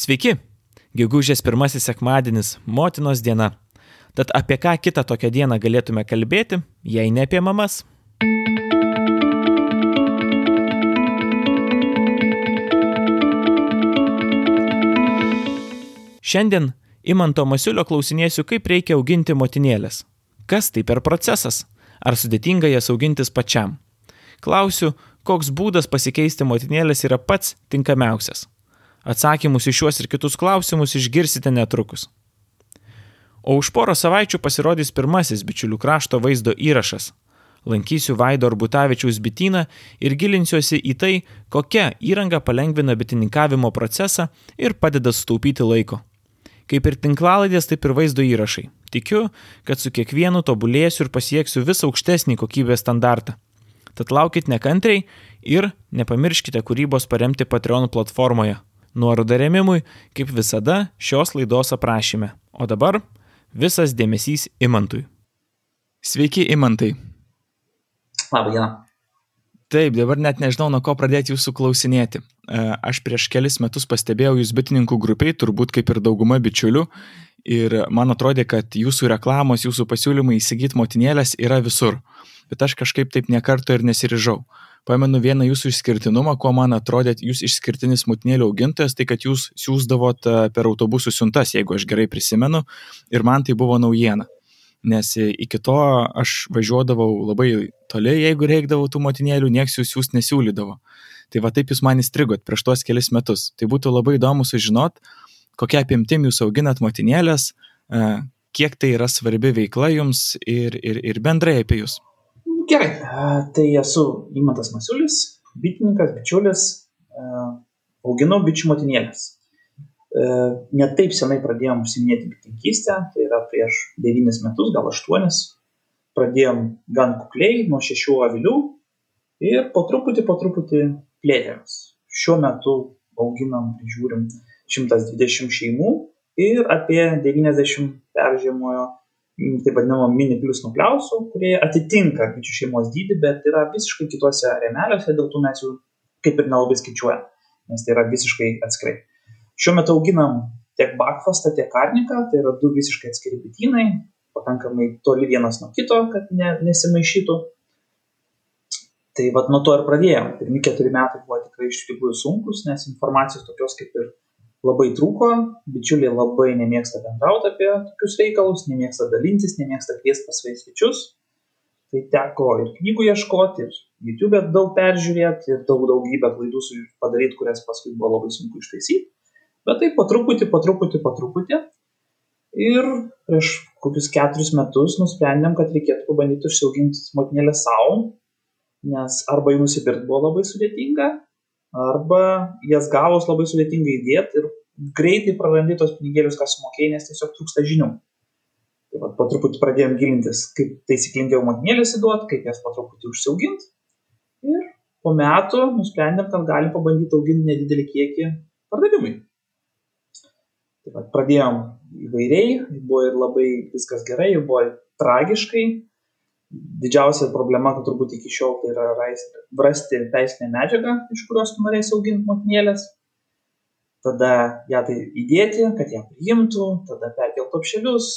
Sveiki, gegužės pirmasis sekmadienis, motinos diena. Tad apie ką kitą tokią dieną galėtume kalbėti, jei ne apie mamas? Šiandien Imanto Masiulio klausinėsiu, kaip reikia auginti motinėlės. Kas tai per procesas? Ar sudėtinga jas augintis pačiam? Klausiu, koks būdas pasikeisti motinėlės yra pats tinkamiausias. Atsakymus į šiuos ir kitus klausimus išgirsite netrukus. O už porą savaičių pasirodys pirmasis bičiulių krašto vaizdo įrašas. Lankysiu Vaido Arbutavičiaus bityną ir gilinsiuosi į tai, kokia įranga palengvina bitininkavimo procesą ir padeda sutaupyti laiko. Kaip ir tinklalaidės, taip ir vaizdo įrašai. Tikiu, kad su kiekvienu tobulėsiu ir pasieksiu vis aukštesnį kokybės standartą. Tad laukit nekantriai ir nepamirškite kūrybos paremti Patreon platformoje. Nuoroda remimui, kaip visada, šios laidos aprašyme. O dabar visas dėmesys Imantui. Sveiki, Imantai. Labą dieną. Taip, dabar net nežinau, nuo ko pradėti jūsų klausinėti. E, aš prieš kelis metus pastebėjau jūs bitininkų grupiai, turbūt kaip ir dauguma bičiulių, ir man atrodė, kad jūsų reklamos, jūsų pasiūlymai įsigyti motinėlės yra visur. Bet aš kažkaip taip nekarto ir nesirižau. Pamenu vieną jūsų išskirtinumą, kuo man atrodė jūs išskirtinis mutinėlių augintojas, tai kad jūs siūsdavot e, per autobusų siuntas, jeigu aš gerai prisimenu, ir man tai buvo naujiena. Nes iki to aš važiuodavau labai toli, jeigu reikdavo tų motinėlių, nieks jų siūs nesiūlydavo. Tai va taip jūs man įstrigot prieš tuos kelis metus. Tai būtų labai įdomu sužinot, kokia apimtim jūs auginat motinėlės, e, kiek tai yra svarbi veikla jums ir, ir, ir bendrai apie jūs. Gerai, tai esu Imantas Masiulis, bitininkas, bičiulis, auginau bičių motinėlės. Net taip senai pradėjom užsiminėti bitininkystę, tai yra prieš 9 metus, gal 8. Pradėjom gan kukliai, nuo 6 avilių ir po truputį, po truputį plėtėmės. Šiuo metu auginam, žiūrim 120 šeimų ir apie 90 peržiemojo taip vadinamo mini plius nukleusų, kurie atitinka bičių šeimos dydį, bet yra visiškai kitose remeliuose, dėl to mes jų kaip ir nelabai skaičiuojam, nes tai yra visiškai atskirai. Šiuo metu auginam tiek bakfastą, tiek karniką, tai yra du visiškai atskiri bitynai, pakankamai toli vienas nuo kito, kad ne, nesimaišytų. Tai vad nuo to ir pradėjom. Pirmi keturi metai buvo tikrai iš tikrųjų sunkus, nes informacijos tokios kaip ir labai trūko, bičiuliai labai nemėgsta bendrauti apie tokius reikalus, nemėgsta dalintis, nemėgsta kviesti pas svečius. Tai teko ir knygų ieškoti, ir YouTube daug peržiūrėti, ir daug daugybę klaidų padaryti, kurias paskui buvo labai sunku ištaisyti. Bet tai po truputį, po truputį, po truputį. Ir prieš kokius keturis metus nusprendėm, kad reikėtų pabandyti užsiauginti motinėlę savo, nes arba jų nusipirkti buvo labai sudėtinga, arba jas gavus labai sudėtinga įdėti ir greitai prarandi tos pinigėlius, ką sumokėjai, nes tiesiog trūksta žinių. Tai va, po truputį pradėjom gilintis, kaip taisyklingiau motinėlės įduoti, kaip jas po truputį užsiauginti. Ir po metų nusprendėm, kad galim pabandyti auginti nedidelį kiekį pardavimui. Tai va, pradėjom įvairiai, buvo ir labai viskas gerai, ir buvo tragiškai, didžiausia problema, turbūt iki šiol tai yra rasti teisinę medžiagą, iš kurios tu norėsi auginti motinėlės. Tada ją tai įdėti, kad ją priimtų, tada perkelti apšelius.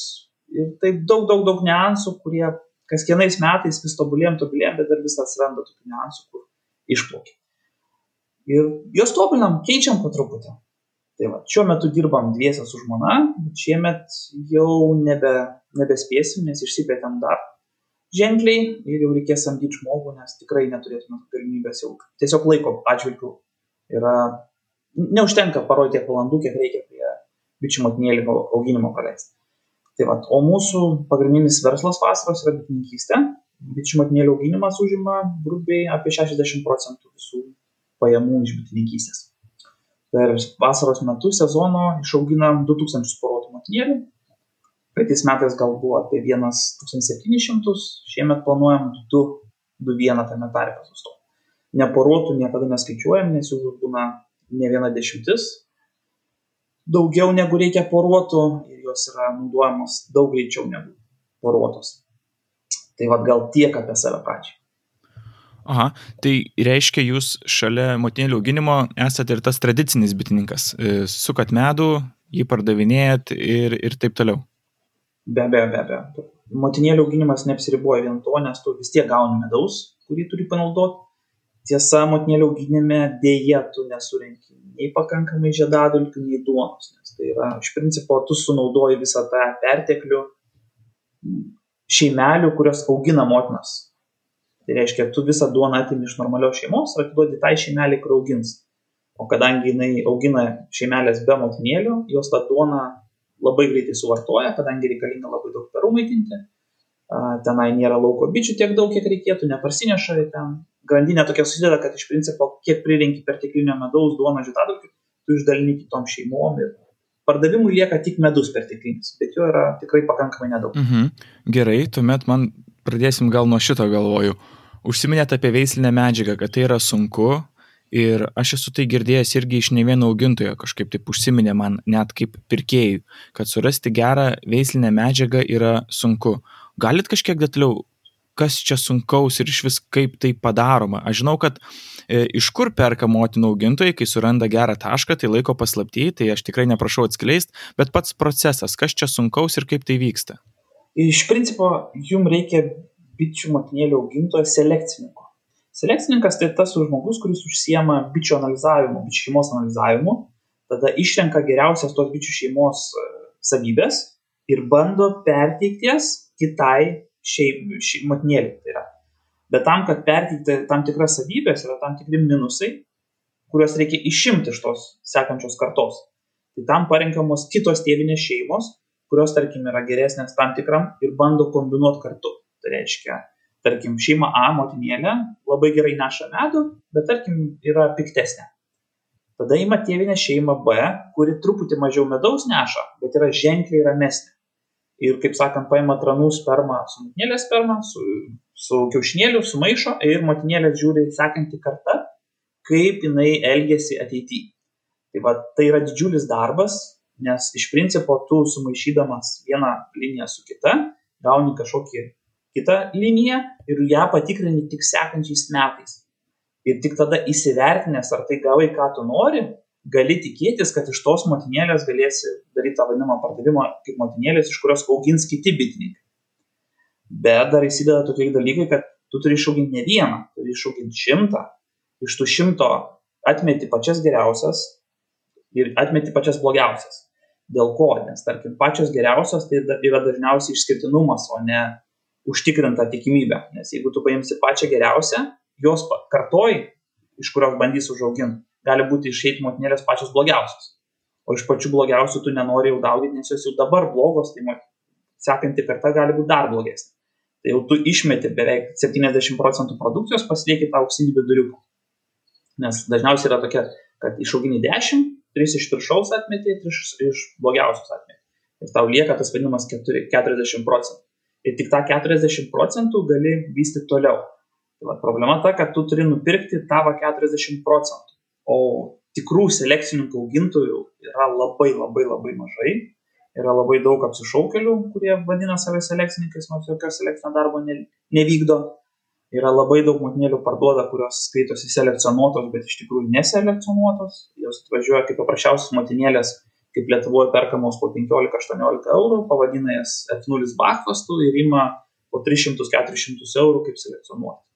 Ir taip daug, daug, daug niuansų, kurie kas kiekvienais metais vis tobulėjom, tobulėjom, bet dar vis atsiranda tokių niuansų, kur išplaukia. Ir juos tobulinam, keičiam po truputį. Tai va, šiuo metu dirbam dviesę su žmona, bet šiemet jau nebe, nebespėsim, nes išsiplėtėm dar ženkliai ir jau reikės samdyti žmogų, nes tikrai neturėtume galimybės jau tiesiog laiko atžvilgių yra, neužtenka parodyti tiek valandų, kiek reikia prie bičių motinėlį auginimo praleisti. Tai va, o mūsų pagrindinis verslas vasaros yra bitininkystė. Bičių motinėlių auginimas užima grubiai apie 60 procentų visų pajamų iš bitininkystės. Per vasaros metu sezono išauginam 2000 porotų motinėlių, Praeitais metais gal buvo apie 1700, šiemet planuojam 2-1 tame tarpe sustoti. Neporuotų niekada neskaičiuojam, nes jų būna ne viena dešimtis. Daugiau negu reikia poruotų ir jos yra naudojamos daug greičiau negu poruotos. Tai vad gal tiek apie save pačią. Aha, tai reiškia, jūs šalia motinėlių auginimo esate ir tas tradicinis bitininkas. Sukat medų, jį pardavinėjat ir, ir taip toliau. Be abejo, be abejo. Motinėlių auginimas neapsiriboja vien to, nes tu vis tiek gauni medaus, kurį turi panaudoti. Tiesa, motinėlių auginime dėja tu nesurenki nei pakankamai žiedadulkių, nei duonos. Nes tai yra, iš principo, tu sunaudoji visą tą perteklių šeimelių, kurios augina motinas Tai reiškia, tu visą duoną atimi iš normalios šeimos ir atiduodi tai šeimelį, kur augins. O kadangi jinai augina šeimelės be motinėlių, jos tą duoną labai greitai suvartoja, kadangi reikalinga labai daug perų maitinti. Tenai nėra lauko bičių tiek daug, kiek reikėtų, neparsineša ten. Grandinė tokia susideda, kad iš principo, kiek prirenki perteklinio medaus, duoną, žitadulkių, tu išdalini kitom šeimom ir pardavimui lieka tik medus perteklinis, bet jo yra tikrai pakankamai nedaug. Mhm. Gerai, tuomet man pradėsim gal nuo šito galvoju. Užsiminėt apie veislinę medžiagą, kad tai yra sunku ir aš esu tai girdėjęs irgi iš ne vieno augintojo, kažkaip taip užsiminė man net kaip pirkėjų, kad surasti gerą veislinę medžiagą yra sunku. Galit kažkiek detaliau, kas čia sunkaus ir iš vis kaip tai padaroma? Aš žinau, kad e, iš kur perka motinų augintojai, kai suranda gerą tašką, tai laiko paslaptyje, tai aš tikrai neprašau atskleisti, bet pats procesas, kas čia sunkaus ir kaip tai vyksta? Iš principo, jums reikia bičių motinėlių augintojo selekcininko. Selekcininkas tai tas žmogus, kuris užsiema bičių analizavimu, bičių šeimos analizavimu, tada išrenka geriausias tos bičių šeimos e, savybės ir bando perteikti jas kitai šeim, šeim, motinėliai. Tai yra. Bet tam, kad perteikti tam tikras savybės, yra tam tikri minusai, kuriuos reikia išimti iš tos sekančios kartos. Tai tam parenkamos kitos tėvinės šeimos, kurios, tarkim, yra geresnės tam tikram ir bando kombinuoti kartu. Tai reiškia, tarkim, šeima A motinėlė labai gerai neša medų, bet, tarkim, yra piktesnė. Tada ima tėvinė šeima B, kuri truputį mažiau medaus neša, bet yra ženkliai ramesnė. Ir, kaip sakant, paima tranų spermą su motinėlės sperma, su, su kiaušinėliu, sumaišo ir motinėlė žiūri sekantį kartą, kaip jinai elgesi ateityje. Tai, va, tai yra didžiulis darbas, nes iš principo tu sumaišydamas vieną liniją su kita gauni kažkokį kitą liniją ir ją patikrini tik sekančiais metais. Ir tik tada įsivertinęs, ar tai gavai, ką tu nori, gali tikėtis, kad iš tos motinėlės galėsi daryti tą vadinamą pardavimą kaip motinėlės, iš kurios augins kiti bitininkai. Bet dar įsideda tokie dalykai, kad tu turi išauginti ne vieną, turi išauginti šimtą, iš tų šimto atmeti pačias geriausias ir atmeti pačias blogiausias. Dėl ko? Nes, tarkim, pačios geriausios tai yra dažniausiai išskirtinumas, o ne užtikrinta tikimybė. Nes jeigu tu paimsi pačią geriausią, jos kartoj, iš kurios bandys užauginti, gali būti išeiti motinėlės pačios blogiausios. O iš pačių blogiausių tu nenori jau dauginti, nes jos jau dabar blogos, tai sekanti karta gali būti dar blogesnė. Tai jau tu išmeti beveik 70 procentų produkcijos, pasilieki tą auksinį viduriuką. Nes dažniausiai yra tokia, kad išaugini 10, tris iš viršaus atmeti, tris iš blogiausios atmeti. Ir tau lieka tas vadinamas 40 procentų. Ir tik tą 40 procentų gali vystyti toliau. Tai va, problema ta, kad tu turi nupirkti tavo 40 procentų. O tikrų selekcininkų augintojų yra labai labai labai mažai. Yra labai daug apsišaukelių, kurie vadina save selekcininkais, nors jokio selekcinio darbo ne, nevykdo yra labai daug motinėlių parduoda, kurios skaitosi selekcionuotos, bet iš tikrųjų neselekcionuotos. Jos atvažiuoja kaip paprasčiausios motinėlės, kaip Lietuvoje perkamos po 15-18 eurų, pavadina jas F0 bakfastų ir ima po 300-400 eurų kaip selekcionuotas.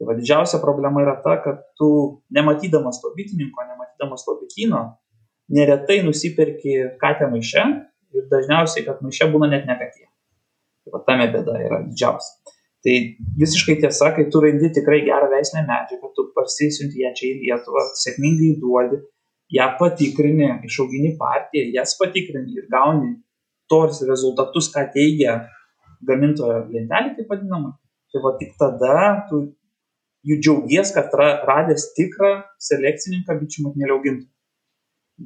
Tai va didžiausia problema yra ta, kad tu nematydamas to bitininko, nematydamas to bitino, neretai nusiperki katę maiše ir dažniausiai, kad maiše būna net ne katė. Tai va tame bėda yra didžiausia. Tai visiškai tiesa, kai tu randi tikrai gerą veislę medžiagą, tu parsisiunti ją čia į Lietuvą, sėkmingai duodi, ją patikrini, išaugini partiją, jas patikrini ir gauni tos rezultatus, ką teigia gamintojo lentelė, taip vadinama. Tai va tik tada tu jų džiaugies, kad ra, radęs tikrą selekcininką bičių motinėlio augintų.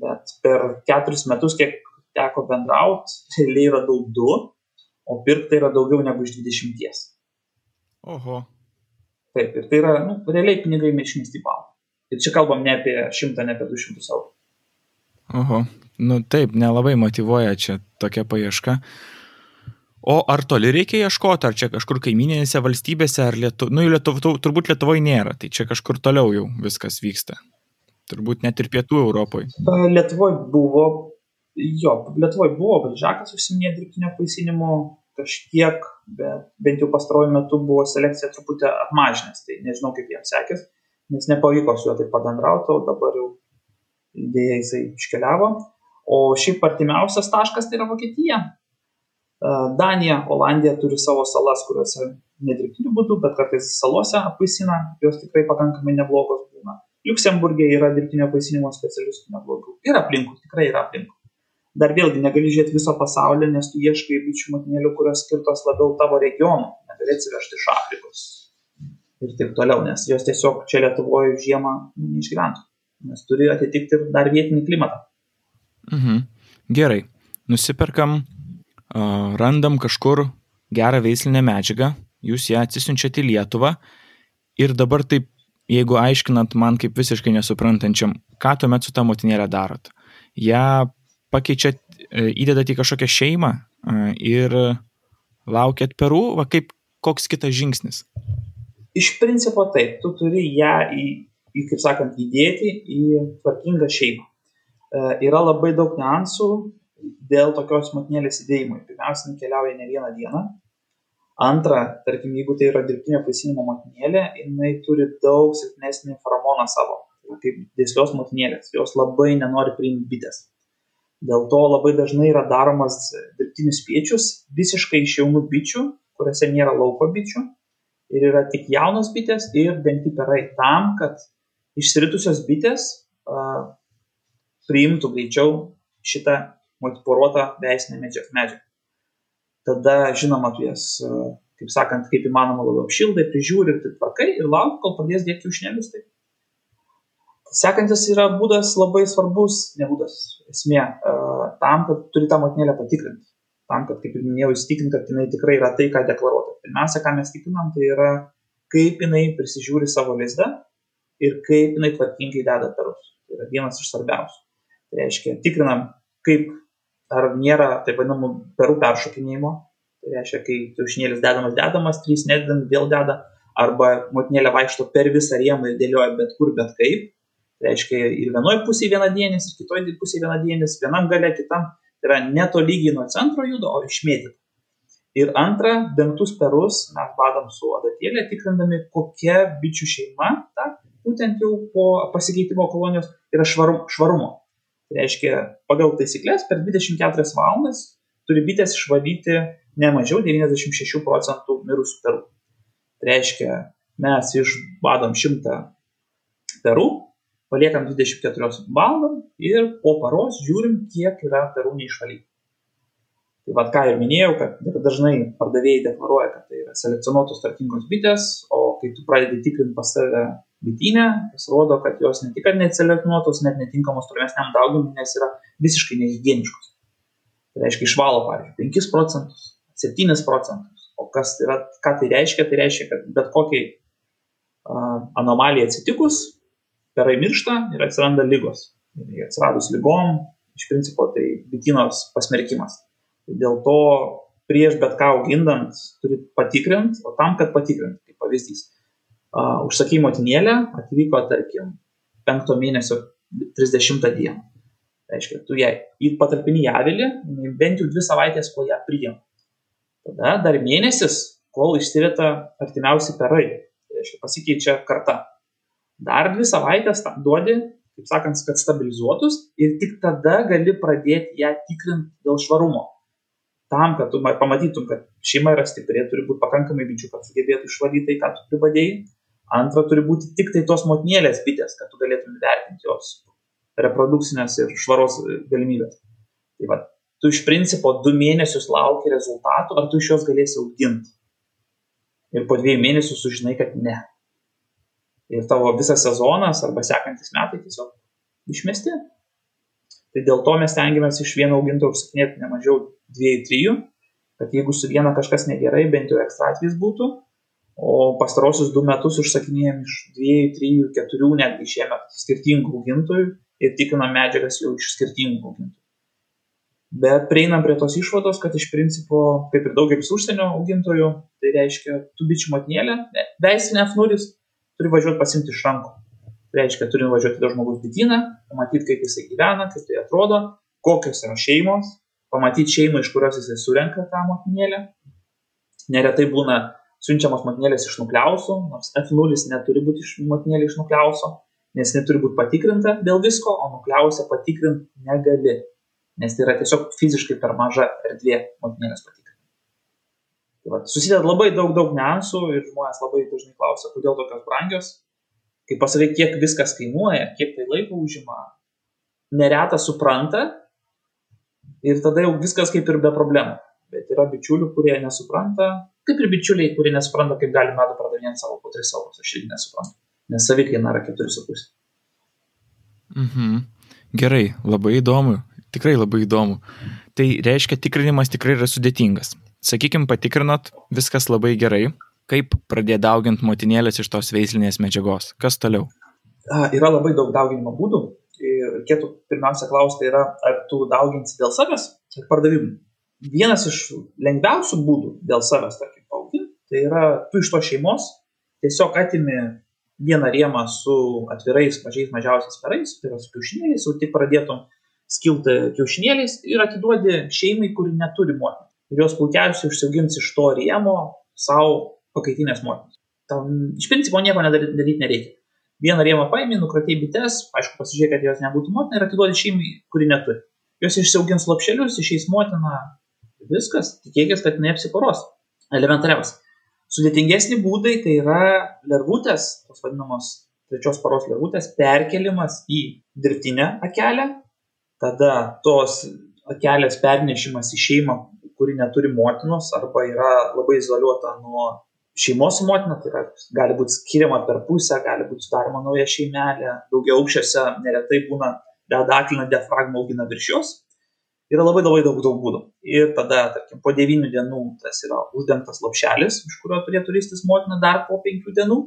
Bet per keturis metus, kiek teko bendrauti, realiai radau du, o pirkti yra daugiau negu iš dvidešimties. Oho. Taip, ir tai yra, nu, realiai pinigai išmesti į balą. Ir čia kalbam ne apie 100, ne apie 200 eurų. Oho, nu taip, nelabai motivuoja čia tokia paieška. O ar toli reikia ieškoti, ar čia kažkur kaiminėse valstybėse, ar Lietuvoje, nu, Lietuv, turbūt Lietuvoje nėra, tai čia kažkur toliau jau viskas vyksta. Turbūt net ir pietų Europoje. Lietuvoje buvo, jo, Lietuvoje buvo, bet Žakas užsiminė dirbtinio apvaisinimo kažkiek, bet bent jau pastaruoju metu buvo selekcija truputį apmažinęs, tai nežinau kaip jiems sekės, nes nepavyko su juo taip pabendrauti, o dabar jau dėja jisai iškeliavo. O šiaip artimiausias taškas tai yra Vokietija. E, Danija, Olandija turi savo salas, kuriuose nedirbtiniu būdu, bet kartais salose apvaisina, jos tikrai pakankamai neblogos būna. Liuksemburgė yra dirbtinio apvaisinimo specialistų neblogų. Ir aplinkų, tikrai yra aplinkų. Dar vėlgi negali žiūrėti viso pasaulio, nes tu ieškai bičių motinėlių, kurios skirtos labiau tavo regionų, negali atsivežti iš Afrikos. Ir taip toliau, nes jos tiesiog čia Lietuvoje žiemą neišgyventų nes turi atitikti ir dar vietinį klimatą. Mhm. Gerai, nusiperkam, randam kažkur gerą veislinę medžiagą, jūs ją atsisiunčiate į Lietuvą ir dabar taip, jeigu aiškinant man kaip visiškai nesuprantančiam, ką tuomet su tą motinėlę darot? Ja pakeičiat, e, įdedat į kažkokią šeimą ir laukiat perų, va kaip koks kitas žingsnis? Iš principo taip, tu turi ją į į, kaip sakant, įdėti į tvarkingą šeimą. E, yra labai daug niuansų dėl tokios motinėlės įdėjimo. Pirmiausia, keliauja ne vieną dieną. Antra, tarkim, jeigu tai yra dirbtinio apvaisinimo motinėlė, jinai turi daug silpnesnį feromoną savo, kaip dėslios motinėlės. Jos labai nenori priimti bitės. Dėl to labai dažnai yra daromas dirbtinis spiečius visiškai iš jaunų bičių, kuriuose nėra lauko bičių ir yra tik jaunos bitės ir dengti perai tam, kad išsiritusios bitės a, priimtų greičiau šitą motivuotą veisinę medžiagą. Tada, žinoma, tu jas, kaip sakant, kaip įmanoma labiau apšildai, prižiūri ir taip tvarkai ir lauki, kol pradės dėti kiaušinėlius. Tai. Sekantis yra būdas labai svarbus, ne būdas, esmė, tam, kad turi tą motinėlę patikrinti. Tam, kad, kaip ir minėjau, įsitikinti, kad jinai tikrai yra tai, ką deklaruota. Pirmiausia, ką mes tikrinam, tai yra, kaip jinai prisižiūri savo lizdą, ir kaip jinai tvarkingai deda perus. Tai yra vienas iš svarbiausių. Tai reiškia, tikrinam, kaip ar nėra taip vadinamų perų peršokinėjimo. Tai reiškia, kai kiaušinėlis dedamas, dedamas, trys nededam, vėl deda, arba motinėlė vaikšto per visą rėmą ir dėlioja bet kur, bet kaip. Tai reiškia, ir vienoje pusėje vienadienis, ir kitoje pusėje vienadienis, vienam gale, kitam. Tai yra netolygiai nuo centro juda, o išmėtyti. Ir antra, dengtus perus mes badam su adatėlė, tikrindami, kokia bičių šeima ta būtent jau po pasikeitimo kolonijos yra švarum, švarumo. Tai reiškia, pagal taisyklės per 24 valandas turi bitės išvalyti ne mažiau 96 procentų mirusių perų. Tai reiškia, mes išbadom 100 perų, paliekam 24 valandom ir po paros žiūrim, kiek yra perų neišvalyti. Tai vad ką ir minėjau, kad dažnai pardavėjai deklaruoja, kad tai yra selekcionuotos tvarkingos bitės, o kai tu pradedi tikrinti pas save bitynę, pasirodo, kad jos ne tik, kad neselekcionuotos, net netinkamos tolimesniam dauginimui, nes yra visiškai nehigieniškos. Tai reiškia išvalo, pavyzdžiui, 5 procentus, 7 procentus. O kas yra, ką tai reiškia? Tai reiškia, kad bet kokiai uh, anomalijai atsitikus, perai miršta ir atsiranda lygos. Ir atsiradus lygom, iš principo tai bitynos pasmerkimas. Tai dėl to prieš bet ką augindant turi patikrinti, o tam, kad patikrint, kaip pavyzdys, uh, užsakai motinėlę, atvyko, tarkim, penkto mėnesio 30 dieną. Tai reiškia, tu ją patalpini į avilį, bent jau dvi savaitės, kol ją priim. Tada dar mėnesis, kol išsirita artimiausi perai. Tai reiškia, pasikeičia karta. Dar dvi savaitės duodi, kaip sakant, kad stabilizuotus ir tik tada gali pradėti ją tikrinti dėl švarumo. Tam, kad tu pamatytum, kad šeima yra stipri, turi būti pakankamai bičių, kad sugebėtų išvalyti tai, ką tu privadėjai Antra, turi būti tik tai tos motinėlės bitės, kad tu galėtum vertinti jos reprodukcinės ir švaros galimybės. Tai va, tu iš principo du mėnesius lauki rezultatų, ar tu iš jos galėsi auginti. Ir po dviejų mėnesių sužinai, kad ne. Ir tavo visas sezonas arba sekantis metai tiesiog išmesti. Tai dėl to mes tengiamės iš vieno augintojo užsakinėti ne mažiau dviejų, trijų, kad jeigu su viena kažkas negerai, bent jau ekstra atvejs būtų, o pastarosius du metus užsakinėjom iš dviejų, trijų, keturių netgi šiemet skirtingų augintojų ir tikrinam medžiagas jau iš skirtingų augintojų. Bet prieinam prie tos išvados, kad iš principo, kaip ir daugelis užsienio augintojų, tai reiškia, tu bičių motinėlė, veisinė F0, turi važiuoti pasimti iš rankų. Tai reiškia, turi važiuoti į žmogus bityną, pamatyti, kaip jisai gyvena, kaip tai atrodo, kokios yra šeimos, pamatyti šeimą, iš kurios jisai surenka tą motinėlę. Neretai būna siunčiamos motinėlės iš nukliausų, nors F0 neturi būti iš motinėlė iš nukliauso, nes neturi būti patikrinta dėl visko, o nukliausę patikrinti negali, nes tai yra tiesiog fiziškai per maža erdvė motinėlės patikrinti. Tai va, susideda labai daug, daug niuansų ir žmonės labai dažnai klausia, kodėl tokios brangios. Kai pasakai, kiek viskas kainuoja, kiek tai laiko užima, neretą supranta ir tada jau viskas kaip ir be problemų. Bet yra bičiulių, kurie nesupranta, kaip ir bičiuliai, kurie nesupranta, kaip gali medų pardavinėti savo po 3 eurus, aš irgi nesuprantu, nes savikaina yra 4,5. Mhm. Gerai, labai įdomu, tikrai labai įdomu. Tai reiškia, tikrinimas tikrai yra sudėtingas. Sakykime, patikrinot, viskas labai gerai. Kaip pradėti dauginti motinėlės iš tos veislinės medžiagos? Kas toliau? Yra labai daug dauginimo būdų. Ir reikėtų pirmiausia klausti, yra, ar tu dauginsi dėl savęs ar pardavimui vienas iš lengviausių būdų dėl savęs, tarkim, paauginti, tai yra tu iš to šeimos tiesiog atimi vieną rėmą su atvirais, mažiais, mažiausiais perais, tai yra su kiaušinėliais, jau tik pradėtum skilti kiaušinėliais ir atiduodi šeimai, kuri neturi motinos. Ir jos puikiausiai užsiaugins iš to rėmo savo pakaitinės motinos. Tam iš principo nieko nedaryti, daryti nereikia. Vieną rėmą paėmė, nukratėjai bites, aišku, pasižiūrėk, kad jos nebūtų motina ir atiduodi šeimai, kuri neturi. Jos išsiaugins lopšelius, išeis motina, Viskas, tikėkis, kad neapsiporos. Elementariausia. Sudėtingesni būdai tai yra lervutės, tos vadinamos trečios paros lervutės, perkelimas į dirbtinę akelę, tada tos akelės pernešimas į šeimą, kuri neturi motinos arba yra labai izoliuota nuo šeimos motina, tai yra, gali būti skiriama per pusę, gali būti sudaroma nauja šeimelė, daugia aukščiuose neretai būna dedaklina diafragma augina virš jos yra labai labai daug, daug būdų. Ir tada, tarkim, po 9 dienų tas yra uždengtas lopšelis, iš kurio turėtų ristis motina dar po 5 dienų.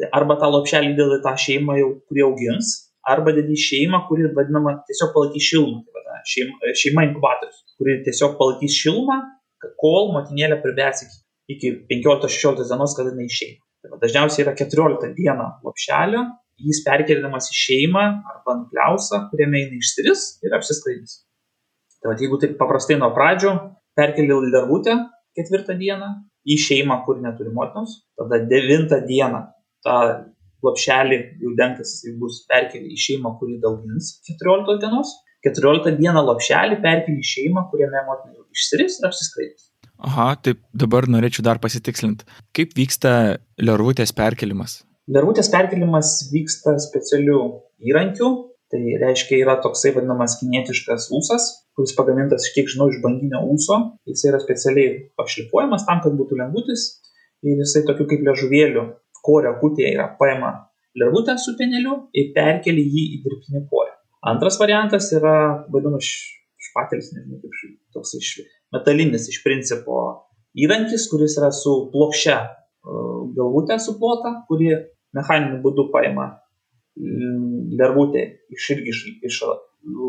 Tai arba tą lopšelį dėl tą šeimą, jau, kurie augins, arba dėdi šeimą, kuri vadinama tiesiog palaikys šilumą. Tai vadina, šeima, šeima inkubatorius, kuri tiesiog palaikys šilumą, kol motinėlė pribės iki, iki 15-16 dienos, kada jinai išeina. Tai dažniausiai yra 14 diena lopšelio, jis perkeliamas į šeimą arba nukliausą, kuriame jinai išsiris ir apsiskraidys. Tai va, jeigu taip paprastai nuo pradžio perkeli lervutę ketvirtą dieną į šeimą, kur neturi motinos, tada devintą dieną tą lopšelį jau dengtas jis bus perkeli į šeimą, kuri daugins 14 dienos, 14 dieną lopšelį perkeli į šeimą, kuriame motina jau išsiris ir apsiskraidys. Aha, taip dabar norėčiau dar pasitikslinti. Kaip vyksta lervutės perkelimas? Lervutės perkelimas vyksta specialių įrankių, Tai reiškia, yra toksai vadinamas kinietiškas ūsas, kuris pagamintas, kiek žinau, iš banginio ūso. Jis yra specialiai pašlifuojamas tam, kad būtų lengvutis. Ir jisai tokiu kaip ležuvėliu korio kutėje yra paima lervutę su peneliu ir perkeli jį į dirbtinį korį. Antras variantas yra vadinamas špatelis, nežinau kaip toks iš metalinis iš principo įrankis, kuris yra su plokščia e, galvutė suplota, kuri mechaniniu būdu paima lervutė iš irgi iš, iš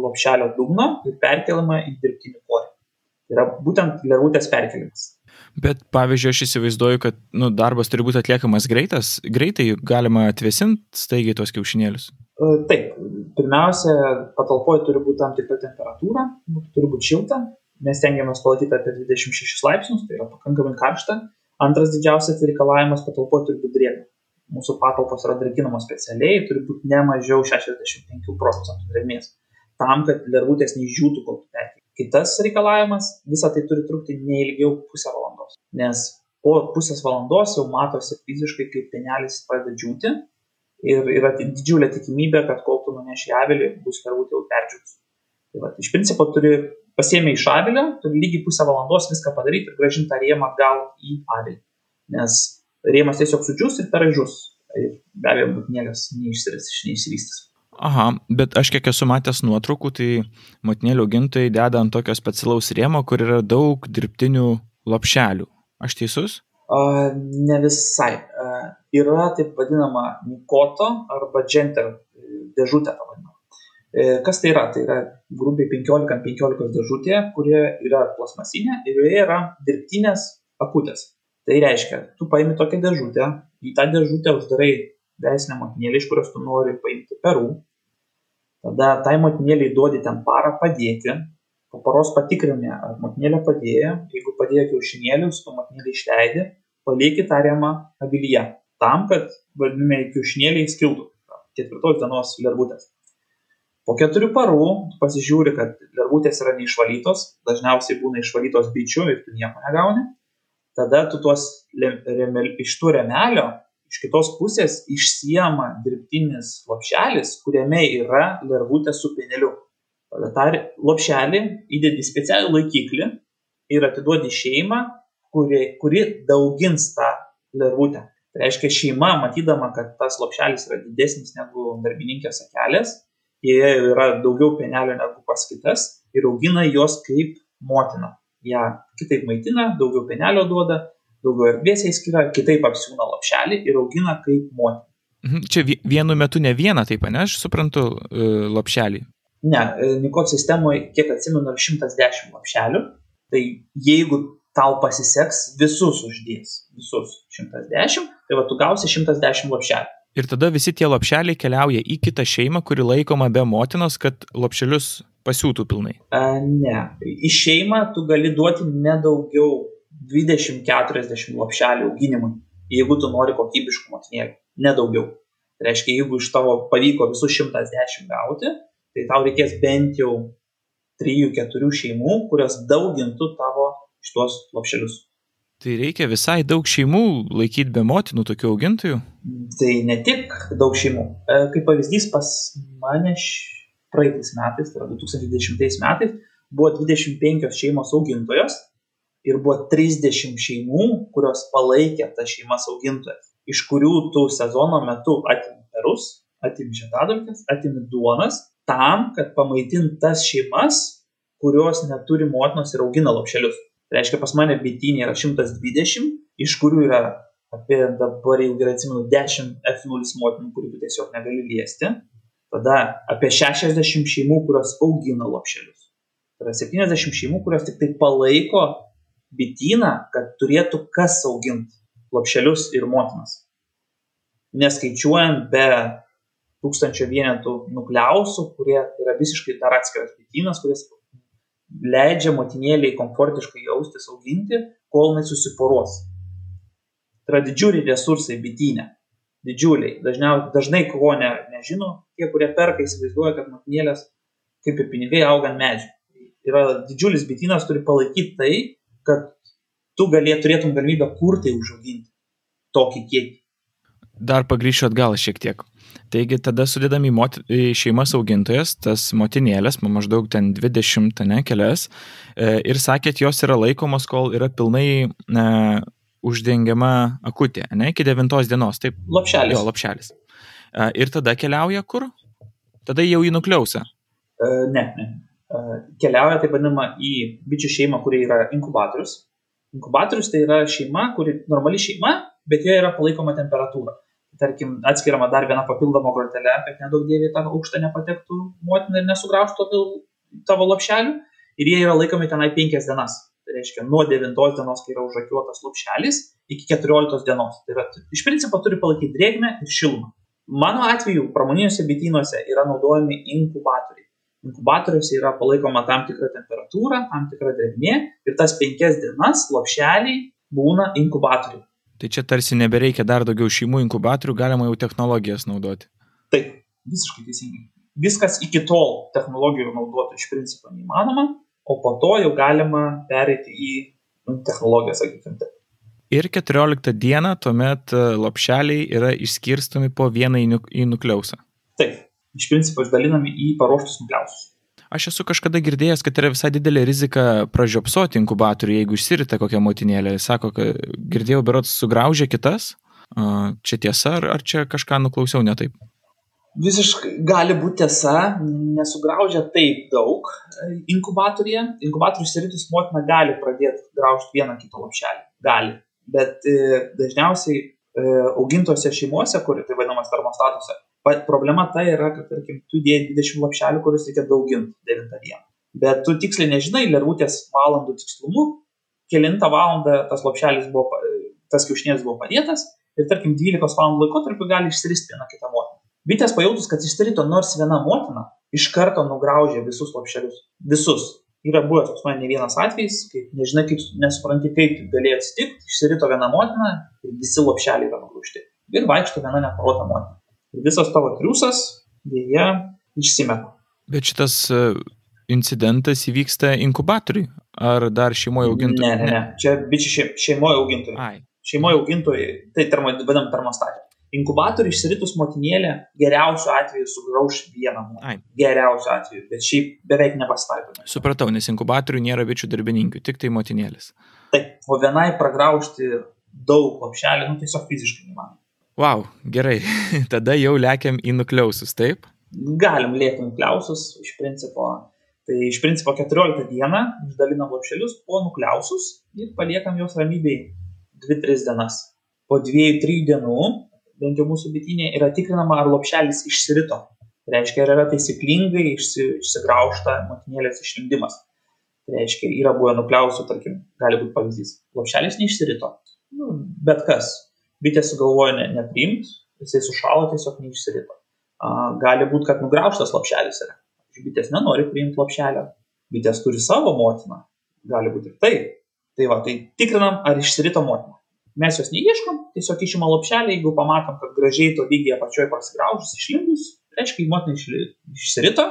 lopšelio dugno ir perkeliama į dirbtinį korį. Tai yra būtent lervutės perkelimas. Bet pavyzdžiui, aš įsivaizduoju, kad nu, darbas turi būti atliekamas greitas, greitai galima atvesinti staigiai tos kiaušinėlius. E, taip, pirmiausia, patalpoje turi būti tam tikra temperatūra, turi būti šilta, mes tengiamės palaikyti apie 26 laipsnius, tai yra pakankamai karšta. Antras didžiausias reikalavimas patalpoje turi būti drėgna mūsų patalpos yra drėkinamos specialiai, turi būti ne mažiau 65 procentų drėgmės, tam, kad lervutės neišdžiūtų, kol perkeli. Kitas reikalavimas - visą tai turi trukti ne ilgiau pusę valandos, nes po pusės valandos jau matosi fiziškai, kaip penelis pradeda džiūti ir yra didžiulė tikimybė, kad kol tu nuneši avilį, bus lervutė jau perdžiūtus. Tai va, iš principo turi pasiemę iš avilio, turi lygiai pusę valandos viską padaryti ir gražinti tą rėmą gal į avilį. Nes rėmas tiesiog sudžius ir perai žus. Ir be abejo, būtinėlės neišsiris, neišsivystys. Aha, bet aš kiek esu matęs nuotraukų, tai motinėlių augintojai deda ant tokio specialaus rėmo, kur yra daug dirbtinių lopšelių. Aš teisus? Uh, ne visai. Yra taip vadinama Nikoto arba Genter dėžutė pavadinama. Kas tai yra? Tai yra grubiai 15 ant 15 dėžutė, kuri yra plasmasinė ir joje yra dirbtinės akutės. Tai reiškia, tu paimi tokią dėžutę, į tą dėžutę uždarai veisinę motinėlį, iš kurios tu nori paimti perų, tada tai motinėliai duodi ten parą padėti, po paros patikrini, ar motinėlė padėjo, jeigu padėjo kiaušinėlius, tu motinėlį išleidi, palieki tariamą avilyje, tam, kad vadinami kiaušinėliai skiltų ketvirtos dienos lervutės. Po keturių parų pasižiūri, kad lervutės yra neišvalytos, dažniausiai būna išvalytos bičių ir tu nieko negauni. Tada tu tuos remel, iš tų remelio, iš kitos pusės išsiema dirbtinis lopšelis, kuriame yra lervutė su peneliu. Tada tą lopšelį įdedi specialų laikiklį ir atiduodi šeimą, kuri, kuri daugins tą lervutę. Tai reiškia, šeima, matydama, kad tas lopšelis yra didesnis negu darbininkės akelės, yra daugiau pienelio negu pas kitas ir augina juos kaip motina. Ja kitaip maitina, daugiau pienelio duoda, daugiau erdvės jai skiria, kitaip apsiūna lapšelį ir augina kaip motina. Mhm, čia vienu metu ne vieną taip, ne, aš suprantu, e, lapšelį. Ne, e, Nikot sistemoje, kiek atsimenu, 110 lapšelių. Tai jeigu tau pasiseks, visus uždės, visus 110, tai va tu gausi 110 lapšelių. Ir tada visi tie lopšeliai keliauja į kitą šeimą, kuri laikoma be motinos, kad lopšelius pasiūtų pilnai. A, ne. Į šeimą tu gali duoti nedaugiau 20-40 lopšelių auginimui, jeigu tu nori kokybiškų motinėlių. Nedaugiau. Tai reiškia, jeigu iš tavo pavyko visus 110 gauti, tai tau reikės bent jau 3-4 šeimų, kurios daugintų tavo šitos lopšelius. Tai reikia visai daug šeimų laikyti be motinų tokių augintojų? Tai ne tik daug šeimų. E, kaip pavyzdys, pas mane praeitais metais, tai yra 2020 metais, buvo 25 šeimos augintojos ir buvo 30 šeimų, kurios palaikė tas šeimas augintojas, iš kurių tu sezono metu atimi perus, atimi žiedadulkes, atimi duonas, tam, kad pamaitint tas šeimas, kurios neturi motinos ir augina lopšelius. Reiškia, pas mane bitinė yra 120, iš kurių yra apie dabar jau gerai atsimenu 10 F0 motinų, kurių tu tiesiog negali liesti. Tada apie 60 šeimų, kurios augina lopšelius. Yra 70 šeimų, kurios tik tai palaiko bityną, kad turėtų kas auginti lopšelius ir motinas. Neskaičiuojant be tūkstančio vienetų nukliausų, kurie yra visiškai dar atskiras bitynas, kuris leidžia motinėliai komfortiškai jaustis auginti, kol jinai susiporuos. Tai yra didžiuliai resursai bitinė. Didžiuliai. Dažniau, dažnai ko ne, nežino, tie, kurie perka, įsivaizduoja, kad motinėlės kaip ir pinigai auga ant medžių. Yra didžiulis bitynas, turi palaikyti tai, kad tu galėtum galimybę kurtai užauginti tokį kiekį. Dar pagryšiu atgal šiek tiek. Taigi tada sudėdami į, mot, į šeimas augintojas, tas motinėlės, maždaug ten 20, ne, kelias, e, ir sakėt, jos yra laikomos, kol yra pilnai e, uždengiama akutė, ne, iki 9 dienos, taip? Lopšelis. Jo, lopšelis. E, ir tada keliauja kur? Tada jau į nukliausą. E, ne, ne. E, keliauja taip vadinama į bičių šeimą, kuri yra inkubatorius. Inkubatorius tai yra šeima, kuri normali šeima, bet joje yra palaikoma temperatūra tarkim, atskiriama dar viena papildoma grotelė, kad nedaug dėvė tą aukštą nepatektų motina ir nesugraužtų tavo lopšelių. Ir jie yra laikomi tenai penkias dienas. Tai reiškia, nuo 9 dienos, kai yra užrakiuotas lopšelis, iki 14 dienos. Tai yra, iš principo turi palaikyti drėgmę ir šilumą. Mano atveju, pramoniniuose bitynuose yra naudojami inkubatoriai. Inkubatoriuose yra palaikoma tam tikra temperatūra, tam tikra drėgmė ir tas penkias dienas lopšeliai būna inkubatoriai. Tai čia tarsi nebereikia dar daugiau šeimų inkubatorių, galima jau technologijas naudoti. Taip, visiškai teisingai. Viskas iki tol technologijų naudoti iš principo neįmanoma, o po to jau galima pereiti į nu, technologiją, sakykime taip. Ir 14 dieną tuomet e, lopšeliai yra išskirstomi po vieną į nukleusą. Taip, iš principo išdalinami į paruoštus nukliausus. Aš esu kažkada girdėjęs, kad yra visai didelė rizika pražiopsoti inkubatorių, jeigu išsirita kokią motinėlę. Sako, kad girdėjau, berots sugraužė kitas. Čia tiesa, ar, ar čia kažką nuklausiau ne taip? Visiškai gali būti tiesa, nesugraužia taip daug inkubatorėje. Inkubatorių išsiritus motina gali pradėti graužti vieną kitą lopšelį. Gali. Bet e, dažniausiai e, augintose šeimose, kur tai vadinamas termostatuose, Problema ta yra, kad, tarkim, tu dėjai 20 lapšelių, kuriuos reikia dauginti 9 dieną. Bet tu tiksliai nežinai lervutės valandų tikslumu, kilintą valandą tas lapšelis buvo, tas kiaušinėlis buvo padėtas ir, tarkim, 12 valandų laikotarpiu gali išsiristi viena kita motina. Bitės pajautus, kad išsirito nors viena motina, iš karto nugraužė visus lapšelius. Visus. Yra buvęs pas mane ne vienas atvejis, kai nežinai, kaip nesupranti, kaip galėjo atsitikti, išsirito viena motina ir visi lapšeliai yra nugraužti. Ir vaikšto viena neparota motina visas tavo triusas dėja išsimeta. Bet šitas e, incidentas įvyksta inkubatoriui ar dar šeimoje augintojui? Ne, ne, ne. Čia bičiai šeimoje augintojui. Ai. Šeimoje augintojui, tai termo, vadinam termostatė. Inkubatoriui išsiritus motinėlė geriausiu atveju sugrauž vieną motiną. Geriausiu atveju, bet šiaip beveik nepasitaiko. Supratau, nes inkubatoriui nėra bičių darbininkių, tik tai motinėlis. Taip, o vienai pragraužti daug lopšelį, nu tiesiog fiziškai neįmanoma. Wow, gerai. Tada jau lėkiam į nukliausus, taip? Galim lėkti nukliausus, iš principo. Tai iš principo 14 dieną išdalinam lopšelius po nukliausus ir paliekam juos ramybėj 2-3 dienas. Po 2-3 dienų, bent jau mūsų bitinė, yra tikrinama, ar lopšelis išsirito. Tai reiškia, ar yra taisyklingai išsi, išsigraužta motinėlės išlindimas. Tai reiškia, yra buvę nukliausių, tarkim, gali būti pavyzdys. Lopšelis neišsirito. Nu, bet kas, bitė sugalvojo ne, nepriimti, jisai sušalo, tiesiog neišsirito. Gali būti, kad nugraužtas lapšelis yra. Bitės nenori priimti lapšelio, bitės turi savo motiną, gali būti ir taip. Tai va, tai tikrinam, ar išsirito motina. Mes jos neieškom, tiesiog išima lapšelį, jeigu pamatom, kad gražiai to lygiai apačioje prasigraužus, išlindus, reiškia, motina išsirito.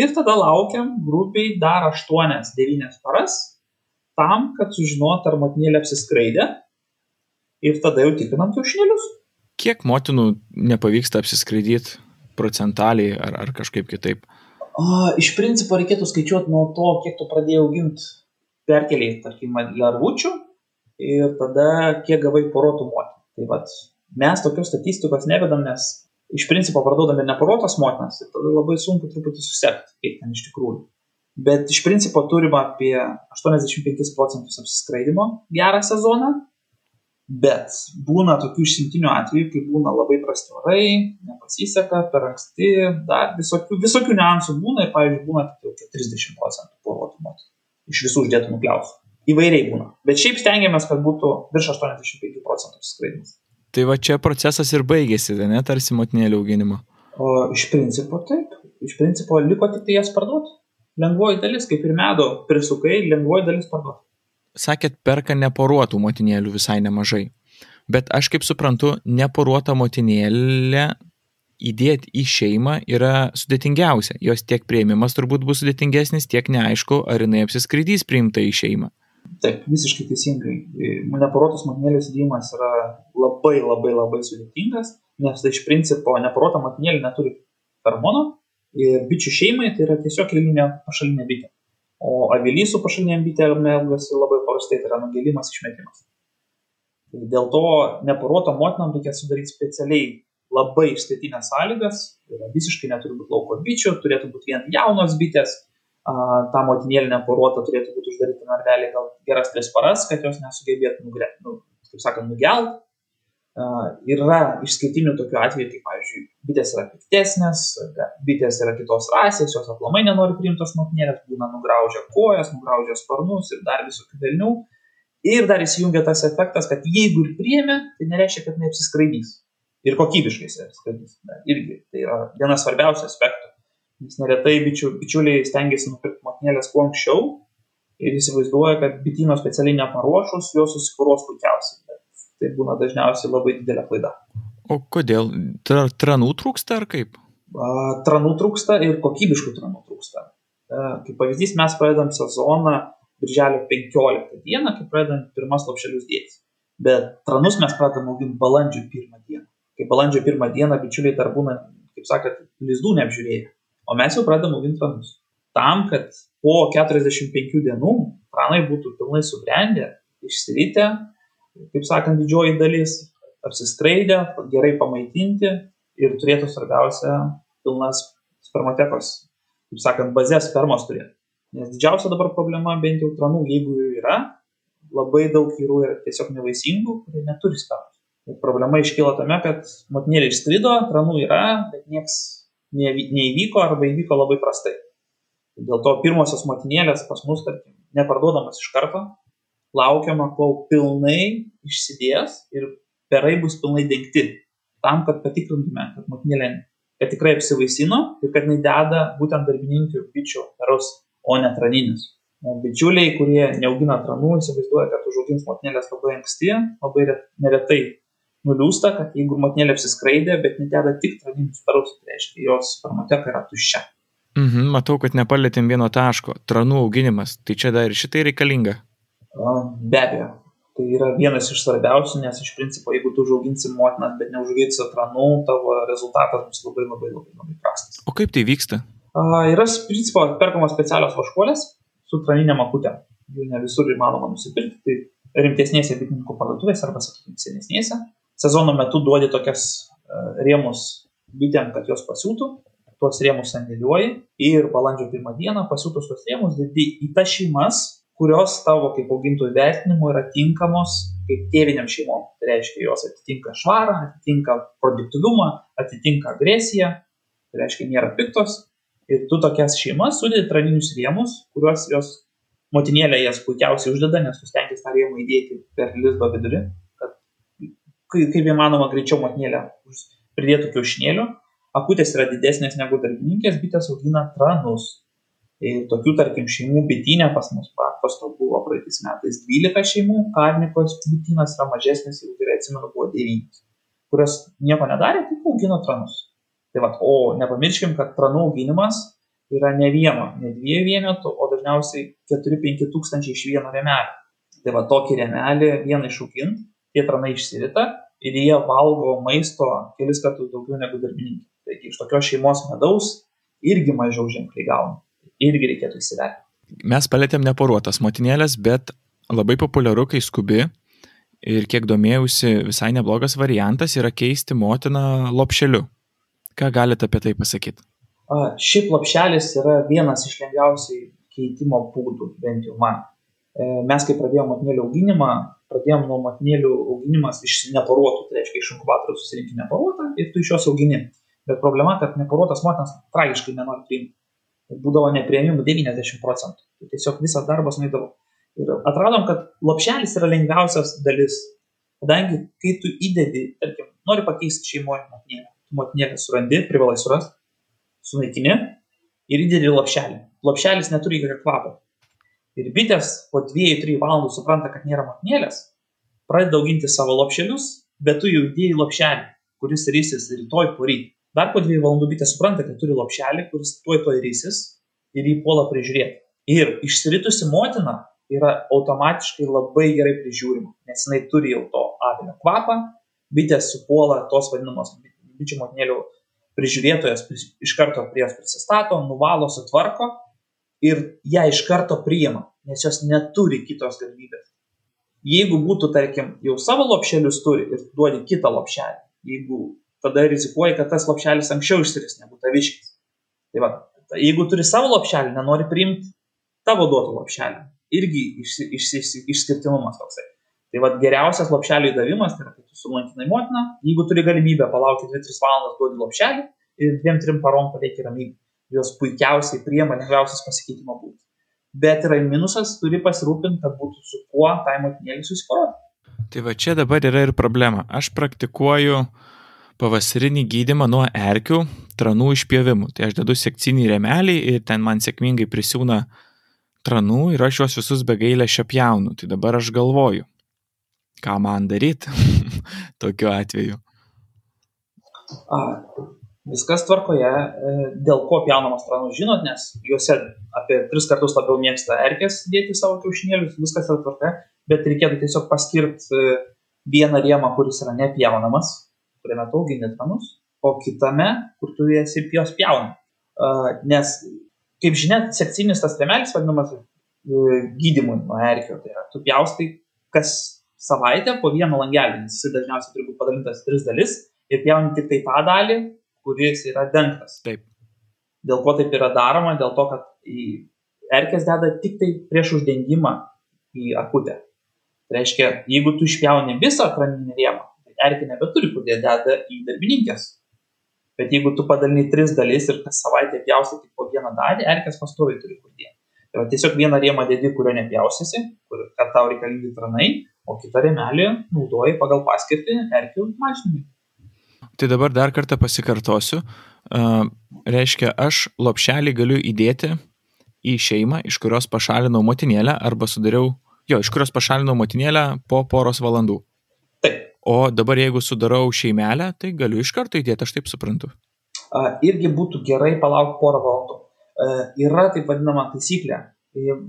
Ir tada laukiam grupiai dar 8-9 paras tam, kad sužinot, ar motinėlė apsiskraidė ir tada jau tikrinam kiaušinėlius. Kiek motinų nepavyksta apsiskraidyti procentaliai ar, ar kažkaip kitaip? O, iš principo reikėtų skaičiuoti nuo to, kiek tu pradėjai auginti perkeliai, tarkim, lervučių ir tada kiek gavai porotų motinų. Tai vad, mes tokios statistikos nevedam, nes iš principo parduodame neporotas motinas ir tada labai sunku truputį susekti, kaip ten iš tikrųjų. Bet iš principo turime apie 85 procentus apsiskraidimo gerą sezoną Bet būna tokių išsimtinių atvejų, kai būna labai prasti orai, nepasiseka, per anksti, dar visokių, visokių niuansų būna ir, pavyzdžiui, būna tik jau 30 procentų poruotų moterų iš visų uždėtų nukliausų. Įvairiai būna. Bet šiaip stengiamės, kad būtų virš 85 procentų skraidimas. Tai va čia procesas ir baigėsi, ne, tarsi motinėlio auginimo. O iš principo taip. Iš principo liko tik tai jas parduoti. Lengvoji dalis, kaip ir medo prisukai, lengvoji dalis parduoti sakėt, perka neporuotų motinėlių visai nemažai. Bet aš kaip suprantu, neporuota motinėlė įdėti į šeimą yra sudėtingiausia. Jos tiek prieimimas turbūt bus sudėtingesnis, tiek neaišku, ar jinai apsiskraidys priimta į šeimą. Taip, visiškai teisingai. Neparotos motinėlės įdėjimas yra labai labai labai sudėtingas, nes tai iš principo neparota motinėlė neturi hormono ir bičių šeimai tai yra tiesiog eilinė pašalinė bitė. O avilys su pašalinėm bitėm elgasi labai paprastai, tai yra nugėlimas išmetimas. Tai dėl to neparuoto motinam reikia sudaryti specialiai labai išskirtinės sąlygas, tai yra visiškai neturi būti lauko bičių, turėtų būti vien jaunos bitės, ta motinėlė neparuota turėtų būti uždaryta narvelė gal geras tris paras, kad jos nesugebėtų nu, kaip sakant, nugelt, Yra išskirtinių tokių atvejų, kaip, pavyzdžiui, bitės yra piktesnės, bitės yra kitos rasės, jos aplamai nenori priimtos motinėlės, būna nugraužę kojas, nugraužę sparnus ir dar visokių velnių. Ir dar įsijungia tas efektas, kad jeigu ir priėmė, tai nereiškia, kad neapsiskraidys. Ir kokybiškai apsiskraidys. Irgi tai yra vienas svarbiausių aspektų. Nes neretai bičiu, bičiuliai stengiasi nupirkti motinėlės kuo anksčiau ir įsivaizduoja, kad bityno specialiai neparuošus, jos susikūros puikiausiai tai būna dažniausiai labai didelė klaida. O kodėl? Tra, tranų trūksta ar kaip? Tranų trūksta ir kokybiškų tranų trūksta. Kaip pavyzdys, mes pradedam sezoną birželio 15 dieną, kai pradedam pirmas lapšelius dėtis. Bet tranus mes pradedam auginti balandžio 1 dieną. Kai balandžio 1 dieną bičiuliai dar būna, kaip sakot, lizdų neapžiūrėję. O mes jau pradedam auginti tranus. Tam, kad po 45 dienų tranai būtų pilnai subrendę, išsirytę, kaip sakant, didžioji dalis apsiskraidę, gerai pamaitinti ir turėtų svarbiausia pilnas spermatekos, kaip sakant, bazės spermos turėti. Nes didžiausia dabar problema, bent jau tranų, jeigu jų yra, labai daug vyrų yra tiesiog nevaisingų, kurie neturi spermos. Ir problema iškyla tame, kad motinėlė išskrido, tranų yra, bet nieks neįvyko arba įvyko labai prastai. Dėl to pirmosios motinėlės pas mus, tarkim, neparduodamas iš karto, laukiama, kol pilnai išsidės ir perai bus pilnai dengti. Tam, kad patikrintume, kad motinėlė kad tikrai apsivaisino ir kad jinai deda būtent darbininkių bičių perus, o ne traninius. Bičiuliai, kurie neaugina tranų, įsivaizduoja, kad užaugins motinėlės labai anksti, labai neretai nuliūsta, kad jeigu motinėlė apsiskraidė, bet nededa tik traninius perus, tai reiškia, jos spermateka yra tuščia. Mhm, matau, kad nepalėtėm vieno taško. Tranų auginimas. Tai čia dar ir šitai reikalinga. Be abejo, tai yra vienas iš svarbiausių, nes iš principo, jeigu tu užauginsi motinas, bet neužauginsi atranų, tavo rezultatas bus labai labai labai labai prastas. O kaip tai vyksta? A, yra, iš principo, perkamos specialios vaškuolės su traninėm akutėm. Jų ne visur įmanoma nusipirkti, tai rimtesnėse bitininkų parduotuvėse arba, sakykime, senesnėse. Sezono metu duodi tokias uh, rėmus bitėm, kad jos pasiūtų, tuos rėmus sandėliuoji ir balandžio pirmą dieną pasiūtus tuos rėmus dedi į tas šeimas, kurios tavo kaip augintojų vertinimu yra tinkamos kaip tėviniam šeimom. Tai reiškia, jos atitinka švarą, atitinka produktivumą, atitinka agresiją, tai reiškia, nėra piktos. Ir tu tokias šeimas sudėti traninius rėmus, kuriuos jos motinėlė jas puikiausiai uždeda, nes tu stengiasi tą rėmą įdėti per lizdo vidurį, kad kaip įmanoma greičiau motinėlė pridėtų kiaušinėlių. Akutės yra didesnės negu darbininkės, bitės augina tranus. Ir tokių, tarkim, šeimų bitinė pas mus pasto buvo praeitais metais 12 šeimų, karnikos bitinas yra mažesnis, jeigu gerai atsimenu, buvo 9, kurios nieko nedarė, tik augino tranus. Tai va, o nepamirškim, kad tranų auginimas yra ne vieno, ne dviejų vienetų, o dažniausiai 4-5 tūkstančiai iš vieno remelio. Tai va, tokį remelį vieną išaugint, tie tranai išsirita ir jie valgo maisto kelis kartus daugiau negu darbininkai. Taigi iš tokios šeimos medaus irgi mažiau ženkliai gauna irgi reikėtų įsivertinti. Mes palėtėm neporuotas motinėlės, bet labai populiaru, kai skubi ir kiek domėjausi, visai neblogas variantas yra keisti motiną lopšeliu. Ką galite apie tai pasakyti? Šiaip lopšelis yra vienas iš lengviausiai keitimo būdų, bent jau man. E, mes, kai pradėjome motinėlių auginimą, pradėjome nuo motinėlių auginimas iš neparuotų, tai reiškia iš inkubatorių susirinkti neparuotą ir tu iš jos augini. Bet problema, kad neparuotas motinas tragiškai nenori priimti būdavo neprieimimų 90 procentų. Tai tiesiog visas darbas nuėdavo. Ir atradom, kad lopšelis yra lengviausias dalis. Kadangi, kai tu įdedi, tarkim, nori pakeisti šeimoje motinėlę, tu motinėlę surandi, privalai surasti, sunaikini ir įdedi lopšelį. Lopšelis neturi jokio kvapo. Ir bitės po 2-3 valandų supranta, kad nėra motinėlės, pradeda auginti savo lopšelius, bet tu jau įdėjai lopšelį, kuris rysis rytoj poryt. Dar po dviejų valandų bitė supranta, kad turi lopšelį, kuris tuoj tuoj rysis ir jį puola prižiūrėti. Ir išsiritusi motina yra automatiškai labai gerai prižiūrima, nes jinai turi jau to avilio kvapą, bitė supuola tos vadinamos bičių motinėlių prižiūrėtojas iš karto prie jos prisistato, nuvalo, sutvarko ir ją iš karto priima, nes jos neturi kitos galimybės. Jeigu būtų, tarkim, jau savo lopšelius turi ir duodi kitą lopšelį, jeigu tada rizikuoji, kad tas lopšelis anksčiau išsiris negu taviškis. Tai va, jeigu turi savo lopšelį, nenori priimti tavo duoto lopšelį, irgi išsi, išsi, išsi, išskirtinumas toksai. Tai va, geriausias lopšelio įdavimas, tai yra, kai tu sulankinai motiną, jeigu turi galimybę palaukti 2-3 valandas, duodi lopšelį ir 2-3 parom palieki ramybę. Jos puikiausiai priema lengviausias pasikeitimo būdas. Bet yra minusas, turi pasirūpinti, kad būtų su kuo tai motinėlį susiporuoti. Tai va čia dabar yra ir problema. Aš praktikuoju uh, pavasarinį gydimą nuo erkių tranų išpjovimų. Tai aš dedu sekcinį remelį ir ten man sėkmingai prisiūna tranų ir aš juos visus be gailę šiapjaunu. Tai dabar aš galvoju, ką man daryti tokiu atveju. A, viskas tvarkoje, e, dėl ko pjaunamas tranus žinot, nes juose apie tris kartus labiau mėgsta erkės dėti savo kiaušinėlius, viskas yra tvarkoje, bet reikėtų tiesiog paskirti e, vieną rėmą, kuris yra nepjaunamas, kuriame tu augini tranus, o kitame, kur tu esi jos pjauna. Nes, kaip žinia, sekcinis tas remelis vadinamas uh, gydimui nuo erkio. Tai yra, tu pjaustai kas savaitę po vieną langelį, nes jis dažniausiai turi būti padalintas tris dalis ir pjauni tik tai tą dalį, kuris yra dengtas. Taip. Dėl ko taip yra daroma? Dėl to, kad į erkės deda tik tai prieš uždengimą į akutę. Tai reiškia, jeigu tu išpjauni visą kraninį rėmą, erkė nebeturi, kur jie deda į darbininkės. Bet jeigu tu padalini tris dalis ir kas savaitę pjaustai tik po vieną dalį, erkės pastoviai turi kur dėti. Tai va, tiesiog vieną rėmą dėdi, kurio nepjausysi, kur, kad tau reikalingi tranai, o kitą rėmelį naudoji pagal paskirtį erkių mažinimui. Tai dabar dar kartą pasikartosiu. Uh, reiškia, aš lopšelį galiu įdėti į šeimą, iš kurios pašalinau motinėlę arba sudariau, jo, iš kurios pašalinau motinėlę po poros valandų. O dabar jeigu sudarau šeimelę, tai galiu iš karto įdėti, aš taip suprantu. Irgi būtų gerai palaukti porą valandų. Uh, yra taip vadinama taisyklė.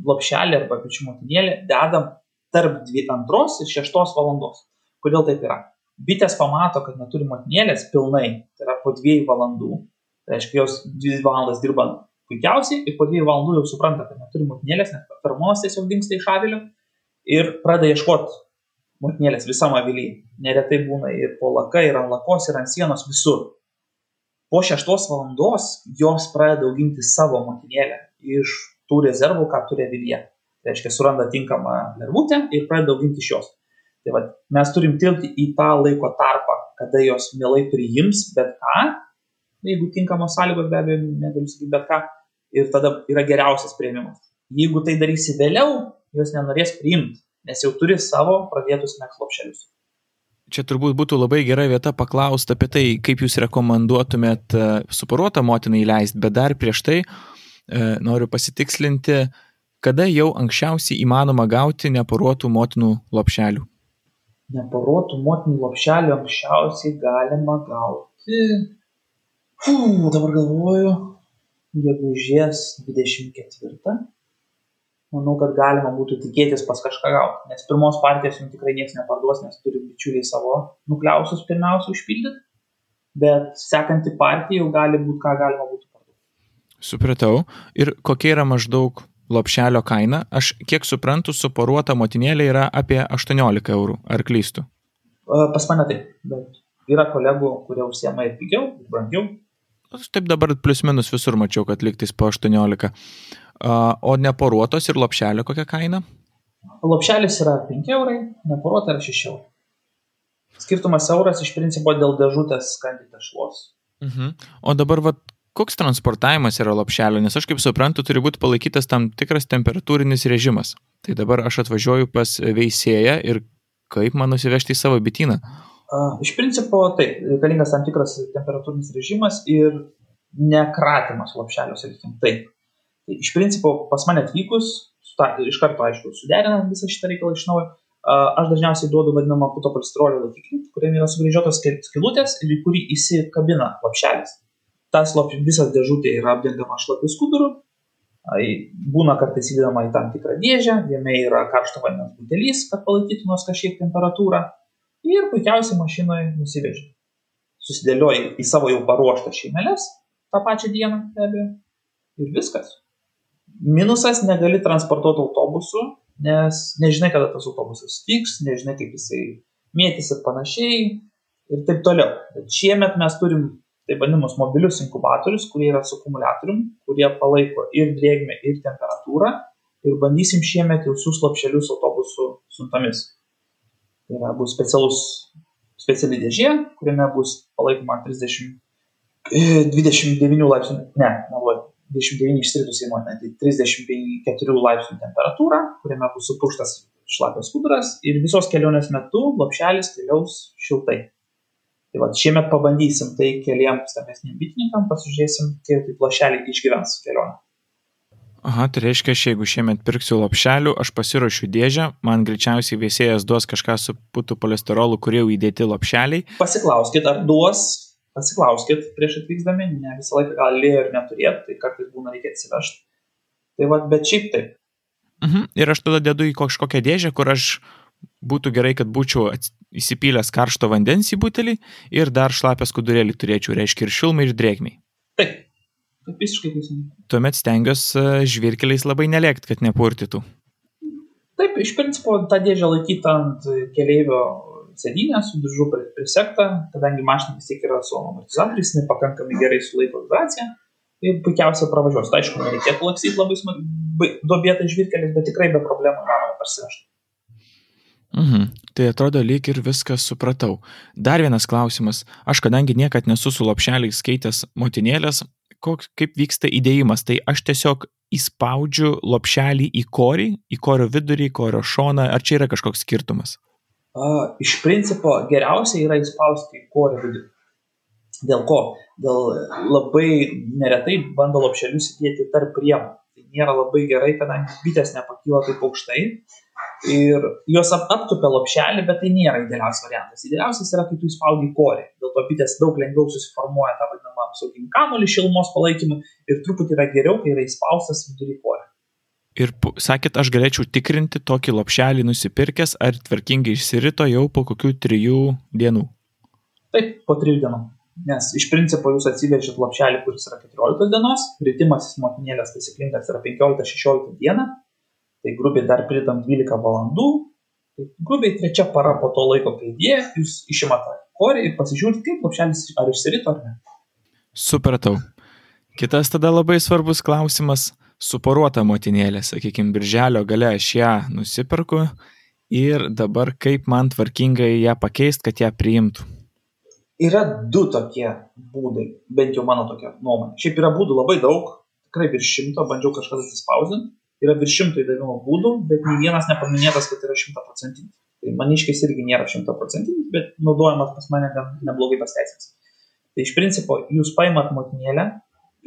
Lopšelį arba pečių motinėlę dedam tarp dvi, antros ir šeštos valandos. Kodėl taip yra? bitės pamato, kad neturi motinėlės pilnai, tai yra po dviejų valandų, tai reiškia, jos dvi valandas dirba puikiausiai ir po dviejų valandų jau supranta, kad neturi motinėlės, nes feromonas tiesiog dinksta iš avilio ir pradeda ieškoti motinėlės visam avilyje. Neretai būna ir po laka, ir ant lakos, ir ant sienos, visur. Po šeštos valandos jos pradeda auginti savo motinėlę iš tų rezervų, ką turi avilyje. Tai reiškia, suranda tinkamą lervutę ir pradeda auginti iš jos. Tai vat, mes turim tilpti į tą laiko tarpą, kada jos mielai priims bet ką, jeigu tinkamos sąlygos, be abejo, negaliu sakyti bet ką, ir tada yra geriausias prieimimas. Jeigu tai darysi vėliau, jos nenorės priimti, nes jau turi savo pradėtus mekslopšelius. Čia turbūt būtų labai gera vieta paklausti apie tai, kaip jūs rekomenduotumėt e, suparuotą motiną įleisti, bet dar prieš tai e, noriu pasitikslinti, kada jau anksčiausiai įmanoma gauti neparuotų motinų lopšelių neporuotų motinų lopšelių anksčiausiai galima gauti, Fuh, dabar galvoju, gegužės 24. Manau, kad galima būtų tikėtis pas kažką gauti, nes pirmos partijos jums tikrai niekas neparduos, nes turi bičiuliai savo nukliausius pirmiausia užpildyti, bet sekanti partija jau gali būti, ką galima būtų parduoti. Supratau. Ir kokia yra maždaug lopšelio kaina, aš kiek suprantu, suporuota motinėlė yra apie 18 eurų. Ar klystu? Pas mane taip, bet yra kolegų, kurie užsiema ir pigiau, ir brangiau. Aš taip dabar plius minus visur mačiau, kad liktais po 18. O neporuotos ir lopšelio kokia kaina? Lopšelis yra 5 eurai, neporuota yra 6 eurai. Skirtumas euras iš principo dėl dėžutės skandyti tešlos. Mhm. O dabar, vat, koks transportavimas yra lopšelio, nes aš kaip suprantu, turi būti palaikytas tam tikras temperatūrinis režimas. Tai dabar aš atvažiuoju pas veisėją ir kaip man nusivežti į savo bityną? Iš principo, taip, reikalingas tam tikras temperatūrinis režimas ir nekratimas lopšelio, sakykime, taip. Iš principo, pas mane atvykus, iš karto, aišku, suderinant visą šitą reikalą iš naujo, aš dažniausiai duodu vadinamą puto polistrolio laikiklį, kuriame yra sugrįžotos skilutės ir į kurį įsikabina lopšelis tas lop, visas dėžutė yra apdengama šlapiu skuduru, būna kartais įdedama į tam tikrą dėžę, jame yra karšto vandens butelys, kad palaikytų nors kažkiek temperatūrą ir puikiausiai mašinoje nusiveži. Susidėlioji į savo jau paruoštą šeimelės tą pačią dieną, be abejo, ir viskas. Minusas negali transportuoti autobusu, nes nežinai, kada tas autobusas stiks, nežinai, kaip jisai mėtys ir panašiai ir taip toliau. Bet šiemet mes turim taip vadinamus mobilius inkubatorius, kurie yra su akumuliatorium, kurie palaiko ir drėgmę, ir temperatūrą. Ir bandysim šiemet jau siūs lapšelius autobusų siuntomis. Tai yra, bus specialus, speciali dėžė, kuriame bus palaikoma 30, 29 e, laipsnių, ne, meluoju, 29 išsiritus įmonė, tai 34 laipsnių temperatūra, kuriame bus supuštas šlapios skuduras ir visos kelionės metu lopšelis keliaus šiltai. Tai va, šiemet pabandysim tai keliam stambesniem bitininkam, pasižiūrėsim, kiek tai plašeliai išgyvens kelionę. Aha, tai reiškia, jeigu šiemet pirksiu lopšelių, aš pasiruošiu dėžę, man greičiausiai vėsėjas duos kažką su putų kolesterolu, kurie jau įdėti lopšeliai. Pasiklauskit, ar duos, pasiklauskit prieš atvyksdami, ne visą laiką gali ir neturėti, tai kartais būna reikia atsivežti. Tai va, bet šiaip taip. Mhm. Ir aš tada dedu į kažkokią dėžę, kur aš būtų gerai, kad būčiau įsipylęs karšto vandens į butelį ir dar šlapę skudurėlį turėčiau, reiškia ir šilmai, ir drėgmiai. Taip, taip visiškai teisingai. Tuomet stengiuosi e, žvirkeliais labai nelėkti, kad nepurtytų. Taip, iš principo tą dėžę laikyti ant keleivio sėdynę su diržu prisekta, kadangi mašina vis tiek yra su amortizatoriais, nepakankamai gerai sulaiko vibraciją ir puikiausiai pravažiuos. Tai aišku, nereikėtų lakstyti labai duobėtai žvirkeliais, bet tikrai be problemų galima parsivežti. Mhm. Tai atrodo lyg ir viską supratau. Dar vienas klausimas. Aš kadangi niekad nesu su lopšeliais skaitęs motinėlės, koks, kaip vyksta įdėjimas. Tai aš tiesiog įspaudžiu lopšelį į korį, į korio vidurį, į korio šoną, ar čia yra kažkoks skirtumas? Iš principo geriausia yra įspausti į korio vidurį. Dėl ko? Dėl labai neretai bando lopšelius įdėti tarp priemų. Tai nėra labai gerai, kadangi bitės nepakyla taip aukštai ir jos ap aptupia lopšelį, bet tai nėra idealiausias variantas. Idealiausias yra, kai tu įspaudi į korį. Dėl to bitės daug lengviau susiformuoja tą vadinamą apsauginį kamuolį šilumos palaikymui ir truputį yra geriau, kai yra įspaustas vidury korį. Ir sakėt, aš galėčiau tikrinti tokį lopšelį nusipirkęs, ar tvarkingai išsirito jau po kokių trijų dienų. Taip, po trijų dienų. Nes iš principo jūs atsivežėt lopšelį, kuris yra 14 dienos, ritimasis motinėlės taisyklingas yra 15-16 dieną, tai grubiai dar pridam 12 valandų, tai grubiai trečia para po to laiko, kai įdėję, jūs išimate korį ir pasižiūrite, kaip lopšelis ar išsirito ar ne. Supratau. Kitas tada labai svarbus klausimas - suporuota motinėlė. Sakykime, birželio gale aš ją nusipirku ir dabar kaip man tvarkingai ją pakeisti, kad ją priimtų. Yra du tokie būdai, bent jau mano tokia nuomonė. Šiaip yra būdų labai daug, tikrai virš šimto, bandžiau kažkada atsispausdinti yra virš šimto įdavimo būdų, bet nei vienas nepaminėtas, kad yra šimtaprocentinis. Tai maniškis irgi nėra šimtaprocentinis, bet naudojamas pas mane gan neblogai pasteisins. Tai iš principo jūs paimat motinėlę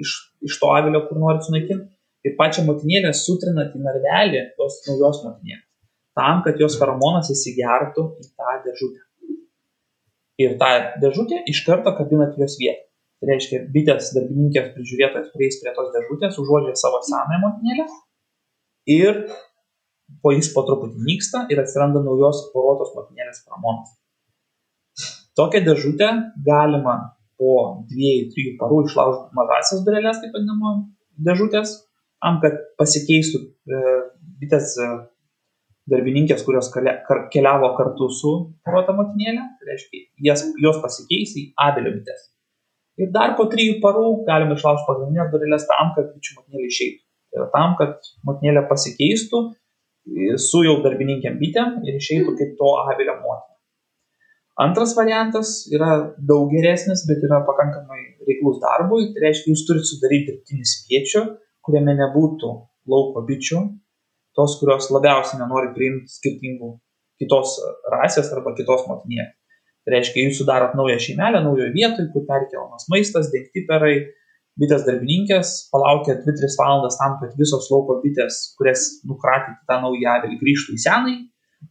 iš, iš to avilio, kur norit sunaikinti, ir pačią motinėlę sutrinat į narvelį tos naujos motinėlės, tam, kad jos feromonas įsigertų į tą dėžutę. Ir tą dėžutę iš karto kabinat jos vietą. Tai reiškia, bitės darbininkės prižiūrėtojas prieis prie tos dėžutės, užuodžia savo senąją motinėlę ir po jis po truputį nyksta ir atsiranda naujos poruotos motinėlės pramonas. Tokią dėžutę galima po dviejų, trijų parų išlaužti mažasias durelės, taip vadinamo, dėžutės, tam, kad pasikeistų e, bitės e, darbininkės, kurios keliavo kartu su poruota motinėlė, tai reiškia, jas, jos pasikeis į avilio bitės. Ir dar po trijų parų galima išlaužti pagrindinės durelės tam, kad bičių motinėlė išeitų. Tai yra tam, kad motinėlė pasikeistų su jau darbininkėm bitėm ir išeitų kaip to avilio motina. Antras variantas yra daug geresnis, bet yra pakankamai reiklus darbui. Tai reiškia, jūs turite sudaryti dirbtinį spiečių, kuriame nebūtų lauko bičių, tos, kurios labiausiai nenori priimti skirtingų kitos rasės arba kitos motinėlės. Tai reiškia, jūs sudarot naują šeimelę, naujoje vietoje, kur perkeliamas maistas, dengti perai, bitės darbininkės palaukia 2-3 valandas tam, kad visos lauko bitės, kurias nukratyti tą naują avilį, grįžtų į senąjį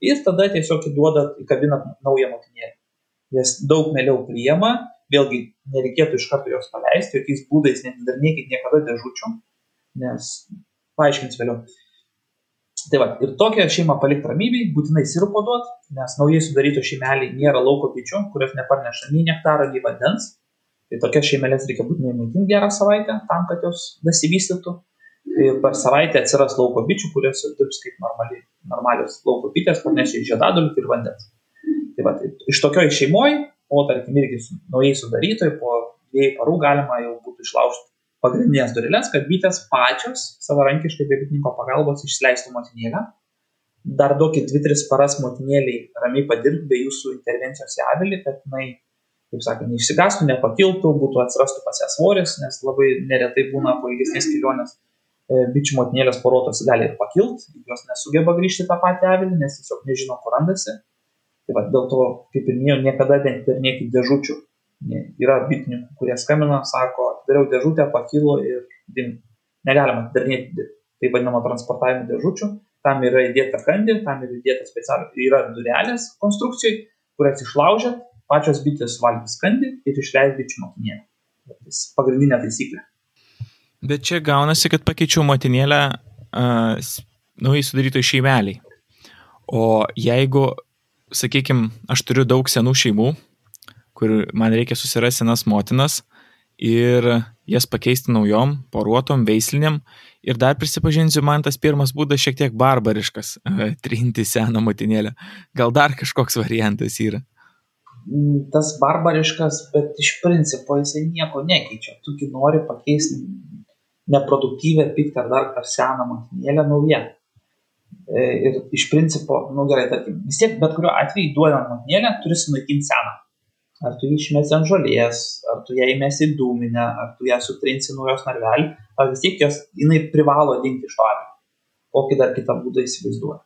ir tada tiesiog įduodat, įkabinat naują motinėlį. Jas daug mėliau priema, vėlgi nereikėtų iš karto jos paleisti, jokiais būdais netidarnykit niekada dėžučių, nes paaiškins vėliau. Tai va, ir tokią šeimą palikti ramybėj, būtinai sirupo duot, nes naujai sudaryto šeimelį nėra lauko bičių, kurios neparneša nei nektaro, nei vandens, Tai tokias šeimelės reikia būtinai maitinti gerą savaitę, tam, kad jos dasivystytų. Ir per savaitę atsiras lauko bičių, kurios dirbs kaip normali, normalios lauko bitės, parnešė žiedadulį ir vandens. Tai va, tai iš tokioj šeimoje, o tarkim irgi su, naujai sudarytoj, po dviejų parų galima jau būtų išlaužti pagrindinės durelės, kad bitės pačios savarankiškai be bitininko pagalbos išleistų motinėlę. Dar duokit 2-3 paras motinėliai ramiai padirbti be jūsų intervencijos į avilį, kad jinai kaip sakant, neišsigastų, nepakiltų, būtų atsirastų pas ją svoris, nes labai neretai būna po ilgesnės kelionės e, bičių motinėlės porotos gali ir pakilti, jos nesugeba grįžti tą patį avilį, nes tiesiog nežino, kur randasi. Tai va, dėl to, kaip ir minėjau, niekada neatidarnėkit dėžučių. Yra bitininkų, kurie skambina, sako, atidariau dėžutę, pakilo ir dingo. Negalima atidarnėti taip vadinamo transportavimo dėžučių, tam yra įdėta kandė, tam yra įdėta specialiai, yra durelės konstrukcijai, kurias išlaužėt, pačios bitės valgys skandį ir išleis bičių motinėlę. Tai pagrindinė taisyklė. Bet čia gaunasi, kad pakeičiau motinėlę uh, naujai sudarytoj šeimeliai. O jeigu, sakykime, aš turiu daug senų šeimų, kur man reikia susirasti senas motinas ir jas pakeisti naujom, poruotom, veisliniam. Ir dar prisipažinsiu, man tas pirmas būdas šiek tiek barbariškas uh, - trinti seną motinėlę. Gal dar kažkoks variantas yra? tas barbariškas, bet iš principo jisai nieko nekeičia. Tugi nori pakeisti neproduktyvę, piktą ar dar ar seną motinėlę naują. E, ir iš principo, nu gerai, tarkim, vis tiek bet kuriuo atveju duodant motinėlę turi sunaikinti seną. Ar tu jį išmesi ant žolės, ar tu ją įmesi dūminę, ar tu ją sutrinsi naujos narvelį, ar vis tiek jos, jinai privalo dingti iš to avilio. Kokį dar kitą būdą įsivaizduoji.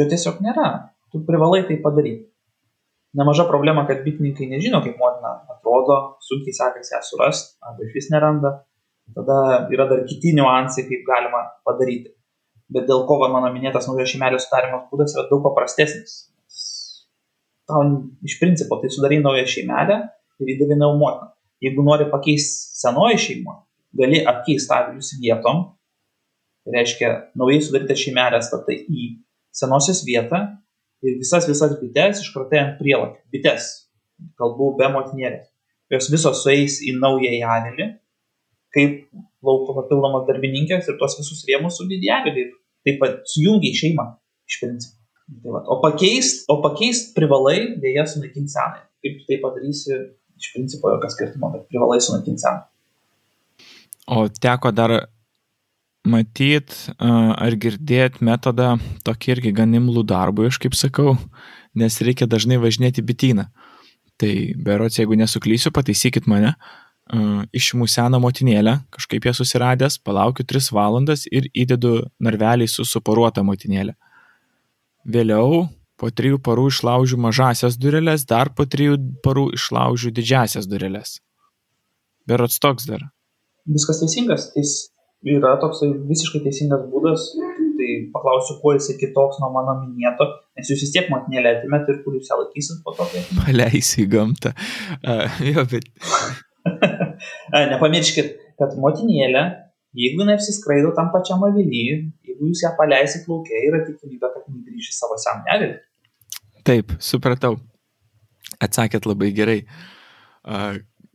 Jo tiesiog nėra. Tu privalai tai padaryti. Nemaža problema, kad bitininkai nežino, kaip motina atrodo, sunkiai sekasi ją surasti, arba iš vis neranda. Tada yra dar kiti niuansai, kaip galima padaryti bet dėl ko mano minėtas naujo šeimelės sudarimo būdas yra daug paprastesnis. Tau iš principo tai sudarai naują šeimelę ir įdavė naują motiną. Jeigu nori pakeisti senoji šeima, gali apkeisti avilius vietom, tai reiškia naujai sudarytą šeimelę statai į senosios vietą ir visas visas bites iškratai ant prielakio. Bites, kalbu be motinėlės. Jos visos sueis į naująją avilį, kaip lauko papildomas darbininkės ir tuos visus rėmus sudėdė avilį ir taip pat sujungia į šeimą iš principo. Tai va, o pakeist, o pakeist privalai dėja sunaikinti senąją. Kaip tu tai padarysi, iš principo jokio skirtumo, bet privalai sunaikinti seną. O teko dar matyt ar girdėt metodą tokį irgi gan imlų darbui, aš kaip sakau, nes reikia dažnai važinėti bityną. Tai berots, jeigu nesuklysiu, pataisykit mane, išimu seną motinėlę, kažkaip ją susiradęs, palaukiu 3 valandas ir įdedu narvelį su suporuota motinėlė. Vėliau po 3 parų išlaužiu mažasias durelės, dar po 3 parų išlaužiu didžiasias durelės. Berots toks dar. Viskas teisingas, jis yra toks visiškai teisingas būdas, tai paklausiu, kuo jisai kitoks nuo mano minėto, nes jūs vis tiek motinėlę atimėt ir kur jūs ją laikysit po to. Paleisi į gamtą. Uh, jo, bet Nepamirškit, kad motinėlė, jeigu jinai apsiskraido tam pačiam avily, jeigu jūs ją paleisit laukia, yra tikimybė, kad jinai grįš į savo seną avilį. Taip, supratau. Atsakėt labai gerai.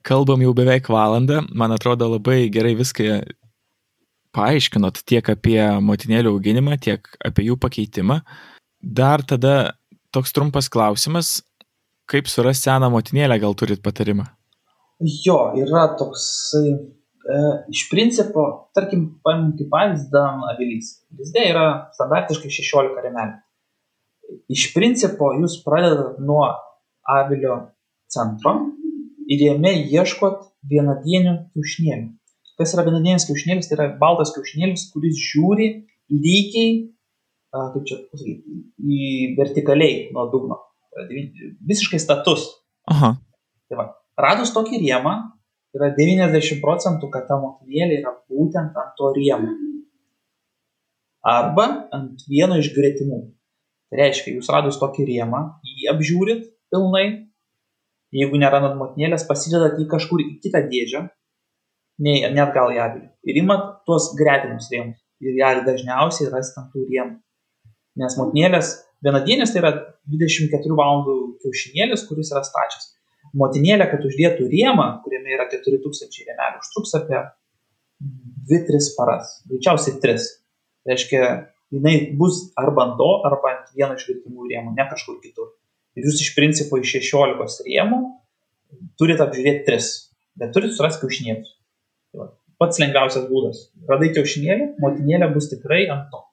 Kalbam jau beveik valandą, man atrodo labai gerai viską paaiškinot tiek apie motinėlių auginimą, tiek apie jų pakeitimą. Dar tada toks trumpas klausimas, kaip surasti seną motinėlę, gal turit patarimą? Jo, yra toksai, iš principo, tarkim, paimam kaip pavyzdį avilys. Lizde yra standartiškai 16 remelių. Iš principo, jūs pradedat nuo avilio centro ir jame ieškot vienadienių kiaušnėlių. Kas yra vienadienis kiaušnėlis? Tai yra baltas kiaušnėlis, kuris žiūri lygiai, kaip čia pasakyti, į vertikaliai nuo dugno. Visiškai status. Aha. Tai va, Radus tokį rėmą, yra 90 procentų, kad ta motinėlė yra būtent ant to rėmo. Arba ant vieno iš gretimų. Tai reiškia, jūs radus tokį rėmą, jį apžiūrit pilnai, jeigu nerandat motinėlės, pasidedat jį kažkur į kitą dėžę, nei, net gal į avilį. Ir imat tuos gretimus rėmus. Ir gali dažniausiai rasti ant tų rėmų. Nes motinėlės vienadienis tai yra 24 valandų kiaušinėlis, kuris yra stačias motinėlė, kad uždėtų rėmą, kuriame yra 4000 rėmelių, užtruks apie 2-3 paras, greičiausiai 3. Tai reiškia, jinai bus arba ant to, arba ant vieno iš vertimų rėmų, ne kažkur kitur. Ir jūs iš principo iš 16 rėmų turite apžiūrėti 3, bet turite surasti kiaušinėlius. Tai pats lengviausias būdas. Radai kiaušinėlį, motinėlė bus tikrai ant to.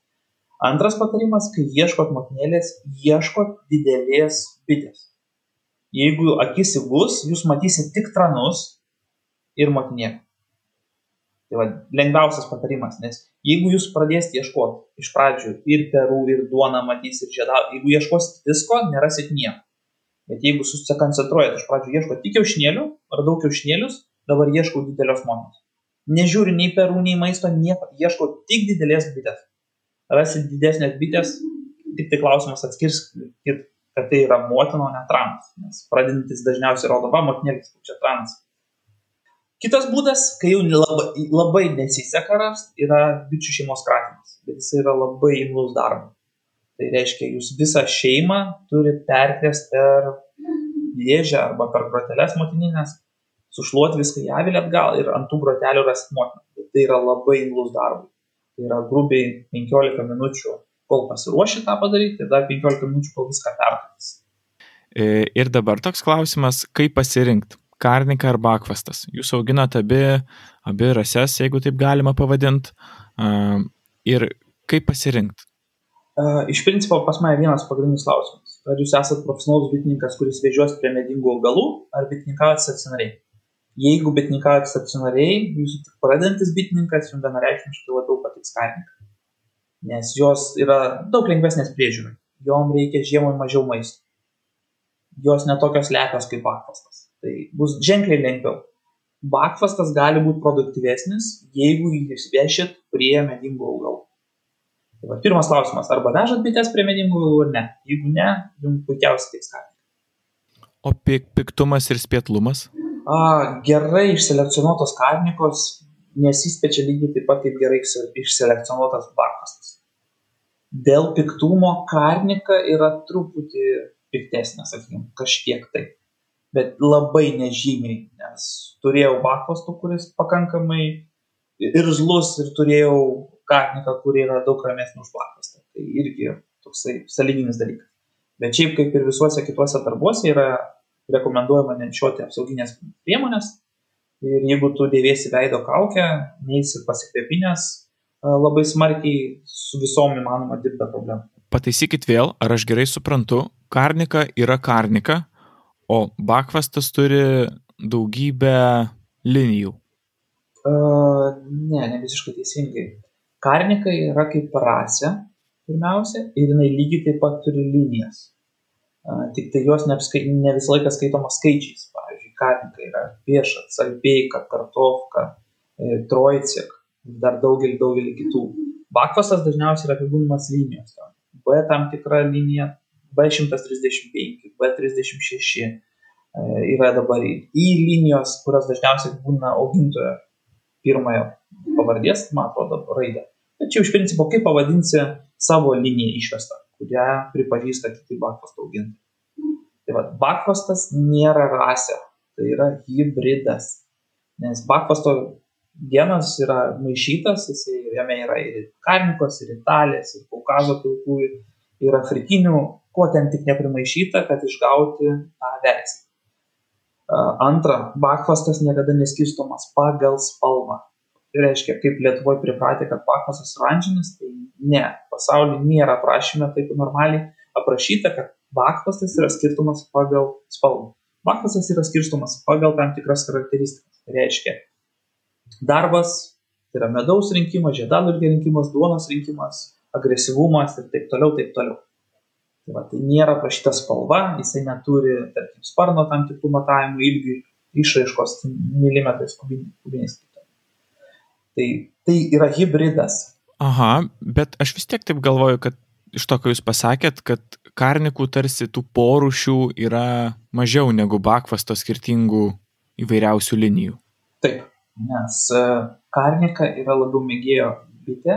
Antras patarimas, kai ieškot motinėlės, ieškot didelės bitės Jeigu akis įgus, jūs matysit tik tranus ir motinėlę. Tai va, lengviausias patarimas, nes jeigu jūs pradėsite ieškoti iš pradžių ir perų, ir duoną matysit, ir žiedą, jeigu ieškosit visko, nerasit nieko. Bet jeigu susikoncentruojat iš pradžių ieškoti tik kiaušnėlių, radau kiaušnėlius, dabar ieškau didelios motinos. Nežiūriu nei perų, nei maisto, nieko, ieškau tik didelės bitės. Rasit didesnės bitės, tik tai klausimas atskirskit kad tai yra motina, o ne tranas. Nes pradedantis dažniausiai rodo, va, motinėlis, čia tranas. Kitas būdas, kai jau labai, labai nesiseka rast, yra bičių šeimos kratimas. Bet jis yra labai imlus darbas. Tai reiškia, jūs visą šeimą turite perkrės per dėžę arba per groteles motininės, sušluoti viską į avilį atgal ir ant tų grotelių rasti motiną. Tai yra labai imlus darbas. Tai yra grubiai 15 minučių kol pasiruoši tą padaryti, ir dar 15 minučių, kol viską perkatys. E, ir dabar toks klausimas, kaip pasirinkti karniką ar bakvastas. Jūs auginate abi, abi rases, jeigu taip galima pavadinti. Ir Kaip pasirinkti? Uh, iš principo pas mane vienas pagrindinis klausimas. Ar jūs esate profesionalus bitininkas, kuris vežios prie medingų augalų, ar bitininkaujate stacionariai? Jeigu bitininkaujate stacionariai, jūs tik pradedantis bitininkas, jums vienareikšmiškai labiau patiks karnika. Nes jos yra daug lengvesnės priežiūrai. Jom reikia žiemai mažiau maisto. Jos netokios lepios kaip bakfastas. Tai bus ženkliai lengviau. Bakfastas gali būti produktyvesnis, jeigu jūs vešit prie medingų augalų. Tai va, pirmas klausimas, arba vežat bites prie medingų vilų ar ne. Jeigu ne, jums puikiausiai tiks karvė. O pik piktumas ir spėtlumas? A, gerai išselekcionuotos karnikos nesispečia lygiai taip pat kaip gerai išselekcionuotas barkastas. Dėl piktumo karnika yra truputį piktesnė, sakykime, kažkiek tai. Bet labai nežymiai, nes turėjau bakvastų, kuris pakankamai irzlus ir turėjau karniką, kuri yra daug ramesnė už blakastą. Tai irgi toksai saliginis dalykas. Bet šiaip kaip ir visuose kituose darbuose yra rekomenduojama nešioti apsauginės priemonės. Ir jeigu tu dėvėsi veido kaukę, neįsi pasikvėpinės labai smarkiai su visom įmanoma dirbti be problemų. Pataisykit vėl, ar aš gerai suprantu, karnika yra karnika, o bakvastas turi daugybę linijų. Uh, ne, ne visiškai teisingai. Karnika yra kaip rasė, pirmiausia, ir jinai lygiai taip pat turi linijas. Tik tai jos neapskai, ne visą laiką skaitoma skaičiais. Pavyzdžiui, karnika yra piešat, salpeika, kartovka, e, trojcik, dar daugelį, daugelį kitų. Bakvasas dažniausiai yra apibūdinamas linijos. B tam tikra linija, B135, B36 e, yra dabar į linijos, kurios dažniausiai būna augintojo pirmojo pavardės, man atrodo, raidę. Tačiau iš principo, kaip pavadinsi savo liniją išvestą, kurią pripažįsta kiti bakfasto augintojai. Tai vad, bakfastas nėra rasė, tai yra hybridas. Nes bakfasto genas yra maišytas, jisai, jame yra ir karnikos, ir italės, ir kaukazo pilkųjų, ir afrikinių, ko ten tik neprimaišyta, kad išgauti tą veislę. Antra, bakfastas niekada neskirstomas pagal spalvą. Tai reiškia, kaip Lietuvoje pripratę, kad pakasas oranžinis, tai ne, pasaulyje nėra aprašyme taip normaliai aprašyta, kad bakfastas yra skirtumas pagal spalvą. Bakfastas yra skirstumas pagal tam tikras charakteristikas. Tai reiškia, darbas, tai yra medaus rinkimas, žiedadulkė rinkimas, duonos rinkimas, agresyvumas ir taip toliau, taip toliau. Tai, va, tai nėra aprašyta spalva, jisai neturi, tarkim, sparno tam tikrų matavimų ilgių, išraiškos milimetrais kubiniais. Tai, tai yra hybridas. Aha, bet aš vis tiek taip galvoju, kad iš to, ką jūs pasakėt, kad karnikų tarsi tų porušių yra mažiau negu bakvasto skirtingų įvairiausių linijų. Taip, nes e, karnika yra labiau mėgėjo bitė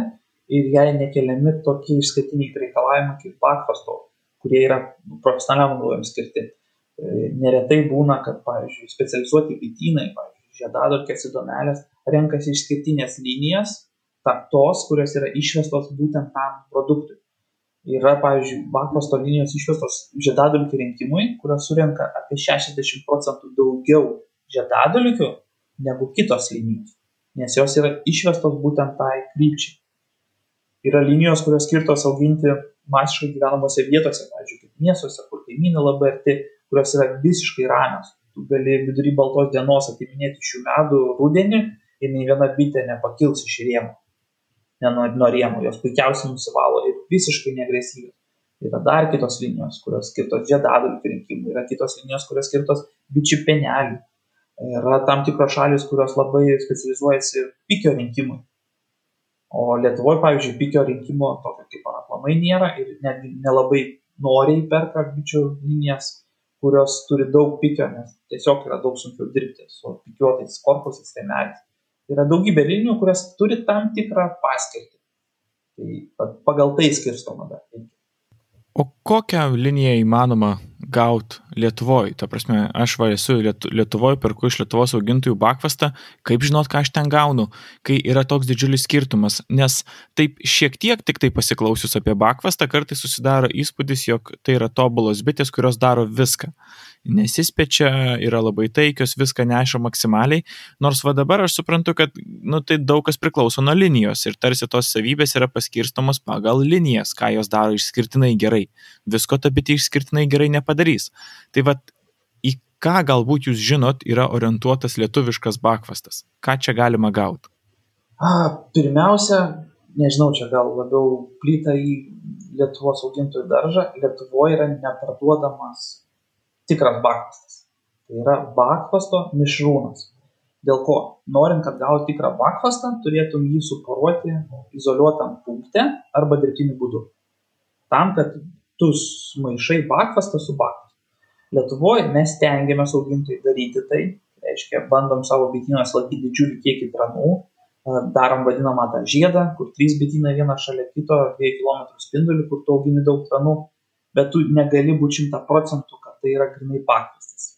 ir jai nekeliami tokie išskirtiniai reikalavimai kaip bakvasto, kurie yra profesionaliam naudojimui skirti. E, neretai būna, kad, pavyzdžiui, specializuoti bitynai, pavyzdžiui, žiedadulkės įdomelės renkasi išskirtinės linijas, tarp tos, kurios yra išvestos būtent tam produktui. Yra, pavyzdžiui, bakvasto linijos išvestos žiedadulkių rinkimui, kurios surenka apie 60 procentų daugiau žiedadulkių negu kitos linijos, nes jos yra išvestos būtent tai krypčiai. Yra linijos, kurios skirtos auginti masiškai gyvenamose vietose, pavyzdžiui, kaip miestuose, kur kaimynai labai arti, kurios yra visiškai ramios tu gali vidury baltos dienos atiminėti šių medų rudenį ir nei viena bitė nepakils iš rėmų. Ne nuo, nuo rėmų, jos puikiausiai nusivalo ir visiškai negresyvios. Yra dar kitos linijos, kurios skirtos žiedadulkių rinkimui, yra kitos linijos, kurios skirtos bičių penelių. Yra tam tikros šalis, kurios labai specializuojasi pikio rinkimui. O Lietuvoje, pavyzdžiui, pikio rinkimo tokio kaip aplamai nėra ir netgi nelabai noriai perka bičių linijas kurios turi daug pikio, nes tiesiog yra daug sunkiau dirbti su pikiuotais korpusais, rėmeliais. Yra daugybė linijų, kurios turi tam tikrą paskirtį. Tai pagal tai skirstoma dar. O kokią liniją įmanoma gauti Lietuvoje, ta prasme, aš va esu Lietuvoje, perku iš Lietuvos augintojų bakvastą, kaip žinot, ką aš ten gaunu, kai yra toks didžiulis skirtumas, nes taip šiek tiek tik tai pasiklausius apie bakvastą, kartais susidaro įspūdis, jog tai yra tobulos bitės, kurios daro viską. Nesispečia, yra labai taikios, viską neša maksimaliai, nors va dabar aš suprantu, kad nu, tai daug kas priklauso nuo linijos ir tarsi tos savybės yra paskirstomos pagal linijas, ką jos daro išskirtinai gerai. Visko ta bitė išskirtinai gerai nepadarys. Tai va, į ką galbūt jūs žinot yra orientuotas lietuviškas bakvastas? Ką čia galima gauti? Pirmiausia, nežinau, čia gal labiau plyta į Lietuvos augintojų daržą. Lietuvoje yra neparduodamas tikras bakvastas. Tai yra bakvasto mišrūnas. Dėl ko? Norint, kad gauti tikrą bakvastą, turėtum jį suporuoti izoliuotam punkte arba dirbtiniu būdu. Tam, kad tu maišai bakvastą su bakvastu. Lietuvoje mes tengiamės augintojai daryti tai, reiškia, bandom savo bitynuose laikyti didžiulį kiekį tranų, darom vadinamą tą žiedą, kur trys bitynai vienas šalia kito, 2 km spindulių, kur tu augini daug tranų, bet tu negali būti šimta procentų tai yra grinai bakvastas.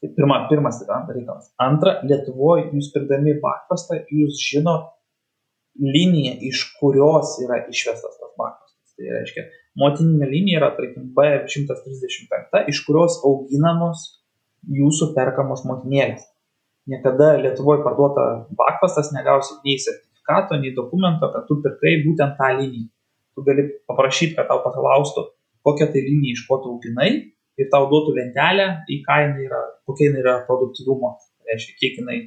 Tai pirma, pirmas yra reikalas. Antra, Lietuvoje jūs pirkdami bakvastą, jūs žinot liniją, iš kurios yra išvestas tas bakvastas. Tai reiškia, motininė linija yra, tarkim, B135, iš kurios auginamos jūsų perkamos motinėlės. Niekada Lietuvoje parduota bakvastas negausi nei sertifikato, nei dokumento, kad tu pirkai būtent tą liniją. Tu gali paprašyti, kad tau paklaustų, kokią tai liniją iš ko tu auginai ir tau duotų lentelę, į ką jinai yra, kokia jinai yra produktyvumo. Tai reiškia, kiek jinai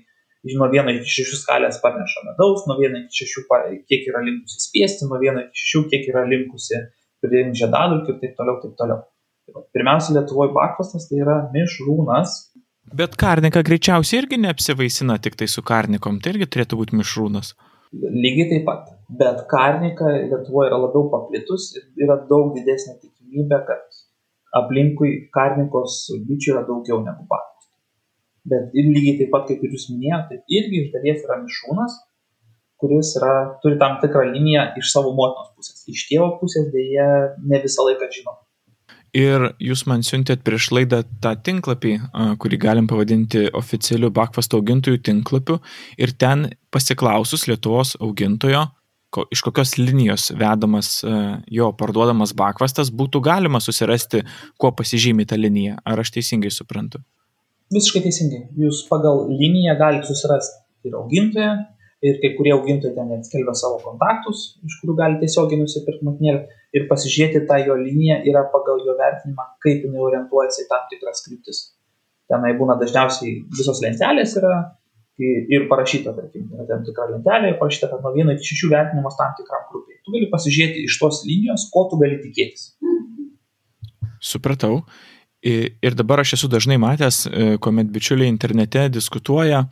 nuo 1 iki 6 skalės parneša medaus, nuo 1 iki 6 kiek yra linkusi spiesti, nuo 1 iki 6 kiek yra linkusi pridėti žiedadulkių ir taip toliau, taip toliau. Tai pirmiausia, Lietuvoje bakvastas tai yra mišrūnas. Bet karnika greičiausiai irgi neapsivaisina tik tai su karnikom, tai irgi turėtų būti mišrūnas. Lygiai taip pat. Bet karnika Lietuvoje yra labiau paplitus ir yra daug didesnė tikimybė, kad aplinkui karnikos bičių yra daugiau negu baktos. Bet ir lygiai taip pat, kaip ir jūs minėjote, irgi iš dalies yra mišrūnas, kuris yra, turi tam tikrą liniją iš savo motinos pusės. Iš tėvo pusės dėje ne visą laiką žinom. Ir jūs man siuntėt prieš laidą tą tinklapį, kurį galim pavadinti oficialiu bakvasto augintojų tinklapiu. Ir ten pasiklausus Lietuvos augintojo, ko, iš kokios linijos vedamas jo parduodamas bakvastas, būtų galima susirasti, kuo pasižymi ta linija. Ar aš teisingai suprantu? Visiškai teisingai. Jūs pagal liniją galite susirasti ir augintoją, ir kai kurie augintojai ten net skelbia savo kontaktus, iš kurių gali tiesiogiai nusipirkti motinėlę ir pasižiūrėti tą jo liniją yra pagal jo vertinimą, kaip jinai orientuojasi į tam tikras kryptis. Tenai būna dažniausiai visos lentelės yra ir parašyta, tarkim, yra tam tikra lentelė ir parašyta, kad nuo 1 iki 6 vertinimas tam tikram grupiai. Tu gali pasižiūrėti iš tos linijos, ko tu gali tikėtis. Supratau. Ir dabar aš esu dažnai matęs, e, kuomet bičiuliai internete diskutuoja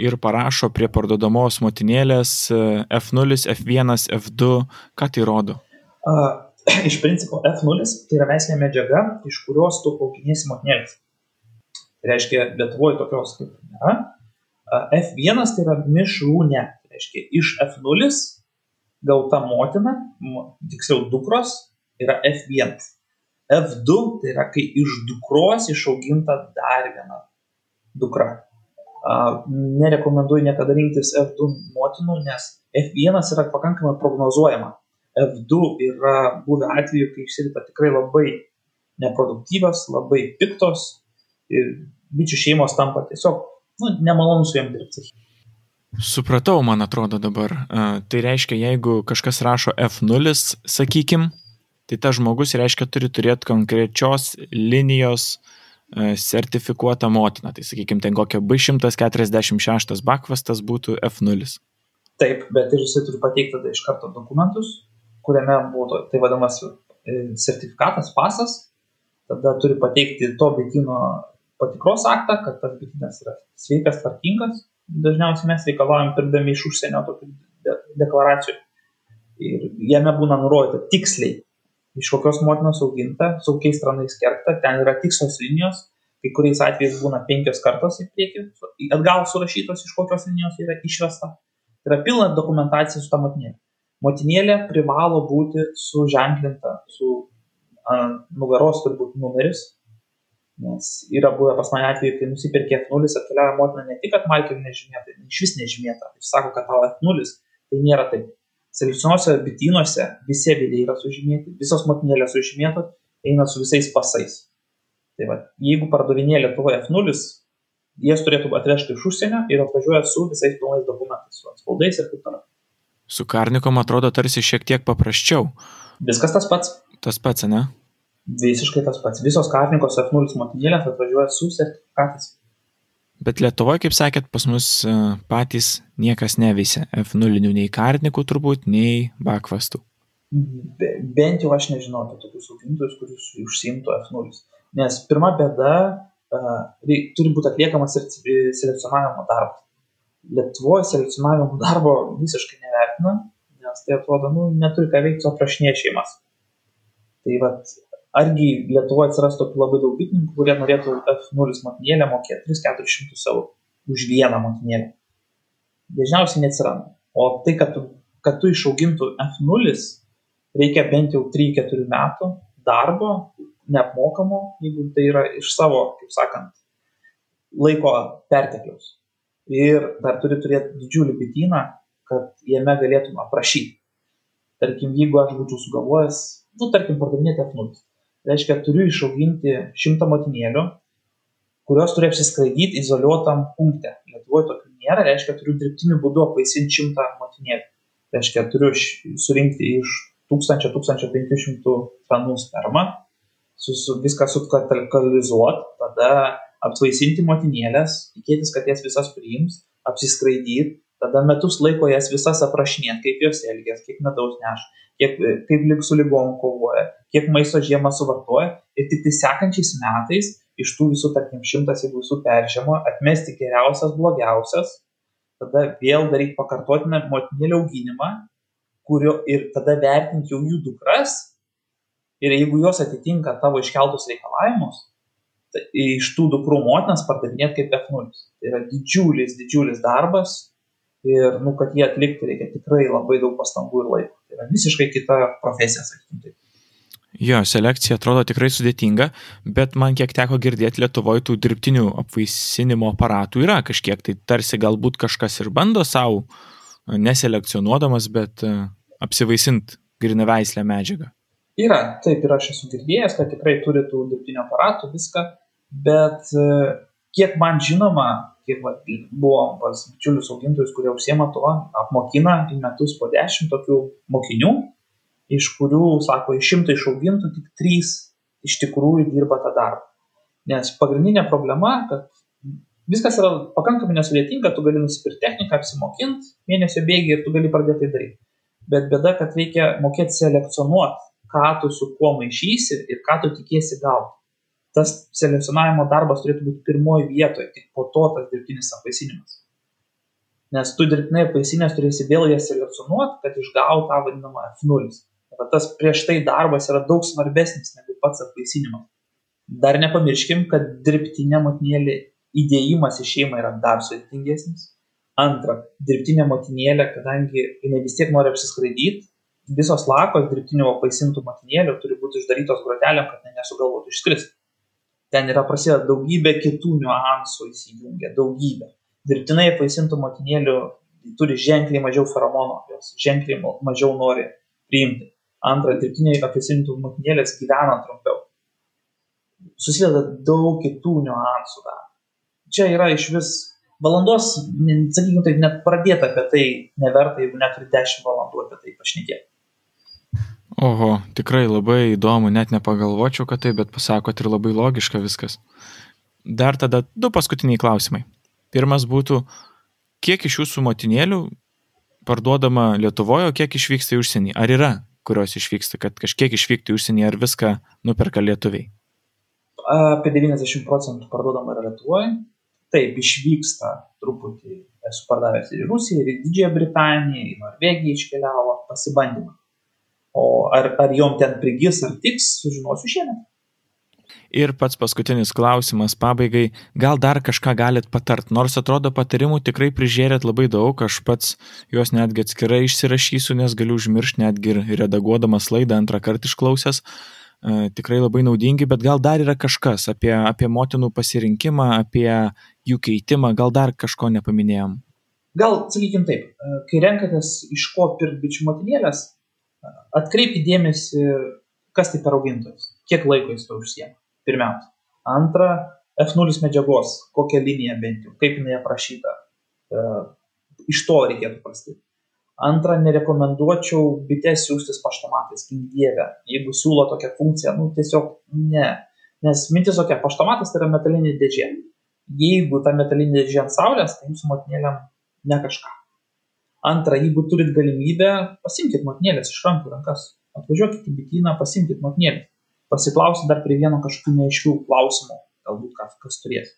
ir parašo prie parduodamos motinėlės e, F0, F1, F2. Ką tai rodo? Iš principo F0 tai yra veislė medžiaga, iš kurios tu auginėsi motinėlės. Tai reiškia, Lietuvoje tokios kaip nėra, F1 tai yra mišrūnė, tai reiškia iš F0 gauta motina, tiksliau dukros, yra F1. F2 tai yra kai iš dukros išauginta dar viena dukra. Nerekomenduoju niekada rinktis F2 motinų, nes F1 yra pakankamai prognozuojama. F2 yra buvę atveju, kai išsirita tikrai labai neproduktyvios, labai piktos ir bičių šeimos tampa tiesiog nu, nemalonu su jam dirbti. Supratau, man atrodo dabar. Tai reiškia, jeigu kažkas rašo F0, sakykim, tai tas žmogus reiškia turi turėti konkrečios linijos sertifikuotą motiną. Tai sakykim, ten kokia B146 bakvastas būtų F0. Taip, bet ir jisai turi pateikti tada iš karto dokumentus, kuriame būtų, tai vadinamas e, sertifikatas, pasas, tada turi pateikti to bitino patikros aktą, kad tas bitynas yra sveikas, tvarkingas. Dažniausiai mes reikalaujam pirkdami iš užsienio tokių de deklaracijų. Ir jame būna nurodyta tiksliai, iš kokios motinos auginta, su kokiais tranais kerta, ten yra tikslios linijos, kai kuriais atvejais būna penkios kartos į priekį, atgal surašytos, iš kokios linijos yra išvesta. Tai yra pilna dokumentacija su ta motinėlė. Motinėlė privalo būti suženklinta, su ant nugaros turi būti numeris, Nes yra buvę pas mane atveju, kai nusipirkė F0, atkeliauja motina ne tik, kad markerių nežymėta, iš vis nežymėta. Jis sako, kad tau F0, tai nėra taip. Selekcionuose bitynuose visi aviliai yra sužymėti, visos motinėlės sužymėtos, eina su visais pasais. Tai va, jeigu pardavinėja Lietuvoje F0, jas turėtų atvežti iš užsienio ir atvažiuoja su visais pilnais dokumentais, su atspaudais ir taip toliau. Su karnikom atrodo tarsi šiek tiek paprasčiau. Viskas tas pats. Tas pats, ne? Visiškai tas pats. Visos karnikos F0 motinėlės atvažiuoja su sertifikatais. Bet Lietuvoje, kaip sakėt, pas mus e, patys niekas neveisia F0 nei karnikų turbūt, nei bakvastų. Be, bent jau aš nežinau apie tokius augintojus, kuris užsiimtų F0. Nes pirma bėda, uh, turi būti atliekamas selekcionavimo darbas. Lietuvoje selekcionavimo darbo visiškai nevertina, nes tai atrodo, nu, neturi ką veikti, aprašinė šeimas. Tai vad, argi Lietuvoje atsiras tokių labai daug bitininkų, kurie norėtų F0 motinėlę mokėti 3-400 eurų už vieną motinėlę. Dažniausiai neatsiranda. O tai, kad tu, kad tu išaugintų F0, reikia bent jau 3-4 metų darbo, neapmokamo, jeigu tai yra iš savo, kaip sakant, laiko pertekliaus ir dar turi turėti didžiulį bityną, kad jame galėtum aprašyti. Tarkim, jeigu aš būčiau sugalvojęs, nu, tarkim, pardavinėti F0, reiškia, turiu išauginti šimtą motinėlių, kurios turi apsiskraidyti izoliuotam punkte. Lietuvoje tokių nėra, reiškia, turiu dirbtiniu būdu apvaisinti šimtą motinėlių. Reiškia, turiu surinkti iš 1000-1500 tranų spermą, su, su, viską sukatalkalizuoti, tada apvaisinti motinėlės, tikėtis, kad jas visas priims, apsiskraidyti, tada metus laiko jas visas aprašinėti, kaip jos elgės, kiek medaus neš, kiek, kaip lyg su lygom kovoja, kiek maisto žiemą suvartoja. Ir tik tai sekančiais metais iš tų visų, tarkim, šimtas, jeigu visų peržemo, atmesti geriausias, blogiausias, tada vėl daryti pakartotiną motinėlį auginimą, kurio ir tada vertinti jau jų dukras. Ir jeigu jos atitinka tavo iškeltus reikalavimus, Tai iš tų dukrų motinas pardavinėti kaip F0. Tai yra didžiulis, didžiulis darbas ir, nu, kad jie atlikti reikia tikrai labai daug pastangų ir laiko. Tai yra visiškai kita profesija, sakykim taip. Jo, selekcija atrodo tikrai sudėtinga, bet man kiek teko girdėti Lietuvoje tų dirbtinių apvaisinimo aparatų yra kažkiek, tai tarsi galbūt kažkas ir bando savo, neselekcionuodamas, bet e, apsivaisint grinaveislę medžiagą. Yra, taip ir aš esu girdėjęs, kad tikrai turi tų dirbtinio aparatų, viską, bet e, kiek man žinoma, kiek va, buvom pas bičiulius augintojus, kurie užsiema tuo, apmokina į metus po dešimt tokių mokinių, iš kurių, sako, iš šimto išaugintų tik trys iš tikrųjų dirba tą darbą. Nes pagrindinė problema, kad viskas yra pakankamai nesudėtinga, tu gali nusipirkti techniką, apsimokinti mėnesio bėgiai ir tu gali pradėti tai daryti. Bet bėda, kad reikia mokėti selekcionuoti ką tu su kuo maišysi ir ką tu tikiesi gauti. Tas selekcionavimo darbas turėtų būti pirmoji vietoje, tik po to tas dirbtinis apvaisinimas. Nes tu dirbtinai apvaisinės turėsi vėl jas selekcionuoti, kad išgauti tą vadinamą F0. Tai tas prieš tai darbas yra daug svarbesnis negu pats apvaisinimas. Dar nepamirškim, kad dirbtinė motinėlė įdėjimas į šeimą yra dar sudėtingesnis. Antra, dirbtinė motinėlė, kadangi jinai vis tiek nori apsiskraidyti, visos lakos dirbtinių apvaisintų motinėlių turi būti uždarytos grotelėm, kad nesugalvotų išskristi. Ten yra prasideda daugybė kitų niuansų įsijungia, daugybė. Dirbtinai apvaisintų motinėlių turi ženkliai mažiau feromonų, jos ženkliai mažiau nori priimti. Antra, dirbtiniai apvaisintų motinėlės gyvena trumpiau. Susideda daug kitų niuansų dar. Čia yra iš vis valandos, sakykime, taip net pradėta apie tai neverta, jeigu neturi 10 valandų apie tai pašnekėti. Oho, tikrai labai įdomu, net nepagalvočiau, kad tai, bet pasakot ir labai logiška viskas. Dar tada du paskutiniai klausimai. Pirmas būtų, kiek iš jūsų motinėlių parduodama Lietuvoje, o kiek išvyksta į užsienį? Ar yra, kurios išvyksta, kad kažkiek išvykti į užsienį, ar viską nuperka lietuviai? Apie 90 procentų parduodama yra Lietuvoje. Taip, išvyksta truputį, esu pardavęs ir Rusiją, ir Didžiąją Britaniją, į Norvegiją iškeliavo pasibandymą O ar, ar jom ten prigis ar tiks, sužinosiu šiemet. Ir pats paskutinis klausimas pabaigai, gal dar kažką galit patart, nors atrodo patarimų tikrai prižiūrėt labai daug, aš pats juos netgi atskirai išsirašysiu, nes galiu užmiršti netgi ir redaguodamas laidą antrą kartą išklausęs. tikrai labai naudingi, bet gal dar yra kažkas apie, apie motinų pasirinkimą, apie jų keitimą, gal dar kažko nepaminėjom. Gal, sakykime taip, kai renkatės iš ko pirkti bičių motinėlės, atkreipkite dėmesį, kas tai per augintojas, kiek laiko jis to užsiema. Pirmiausia. Antra, F0 medžiagos, kokią liniją bent jau, kaip jinai aprašyta. E, iš to reikėtų prastyti. Antra, nerekomenduočiau bites siūstis paštomatais, gink dievę. Jeigu siūlo tokią funkciją, nu tiesiog ne. Nes mintis tokia, paštomatas tai yra metalinė dėžė. Jeigu ta metalinė dėžė ant saulės, tai jums motinėlėm ne kažką. Antra, jeigu turit galimybę, pasimkite motinėlės iš rankų rankas. Atvažiuokit į bityną, pasimkite motinėlės. Pasiklausit dar prie vieno kažkokių neaiškių klausimų, galbūt kas, turės.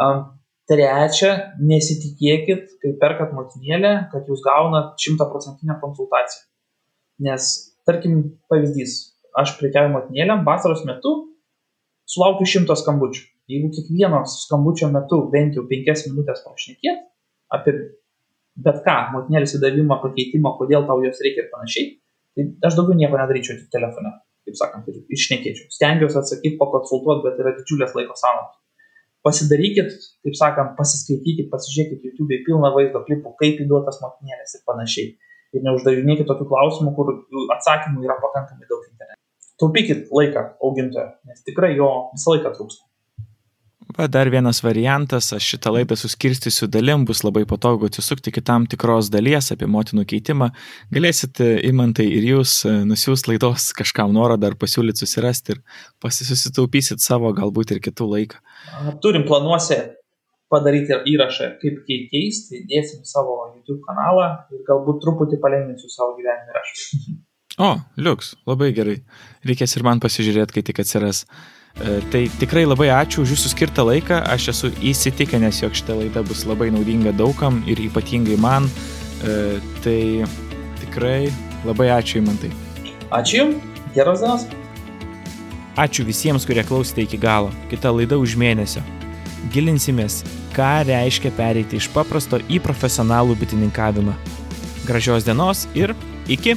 Um, Trečia, nesitikėkit, kai perkat motinėlę, kad jūs gaunat šimtaprocentinę konsultaciją. Nes, tarkim, pavyzdys, aš prekiauju motinėlėm, vasaros metu sulaukiu šimto skambučių. Jeigu kiekvienos skambučio metu bent jau penkias minutės prašnekėt apie bet ką, motinėlės įdavimą, pakeitimą, kodėl tau jos reikia ir panašiai, tai aš daugiau nieko nedaryčiau tik telefone, kaip sakant, ir išnekėčiau. Stengiuosi atsakyti, pakonsultuoti, bet yra didžiulės laiko sąnaudos pasidarykit, kaip sakant, pasiskaitykit, pasižiūrėkit YouTube pilną vaizdo klipų, kaip įduotas motinėlės ir panašiai. Ir neuždavinėkit tokių klausimų, kur atsakymų yra pakankamai daug internete. Taupykit laiką augintojo, nes tikrai jo visą laiką trūksta. Va, dar vienas variantas, aš šitą laidą suskirstysiu dalim, bus labai patogu atsisukti kitam tikros dalies apie motinų keitimą. Galėsite, imantai ir jūs, e, nusiųs laidos kažkam norą dar pasiūlyti susirasti ir pasisusitaupysit savo galbūt ir kitų laiką. Turim planuose padaryti įrašą, kaip keisti, dėsim savo YouTube kanalą ir galbūt truputį palengvinsiu savo gyvenimą ir aš. O, liuks, labai gerai. Reikės ir man pasižiūrėti, kai tik atsiras. E, tai tikrai labai ačiū už jūsų skirtą laiką. Aš esu įsitikinęs, jog šitą laidą bus labai naudinga daugam ir ypatingai man. E, tai tikrai labai ačiū įmantai. Ačiū geros dienos. Ačiū visiems, kurie klausėte iki galo. Kita laida už mėnesio. Gilinsimės, ką reiškia pereiti iš paprasto į profesionalų bitininkavimą. Gražios dienos ir iki.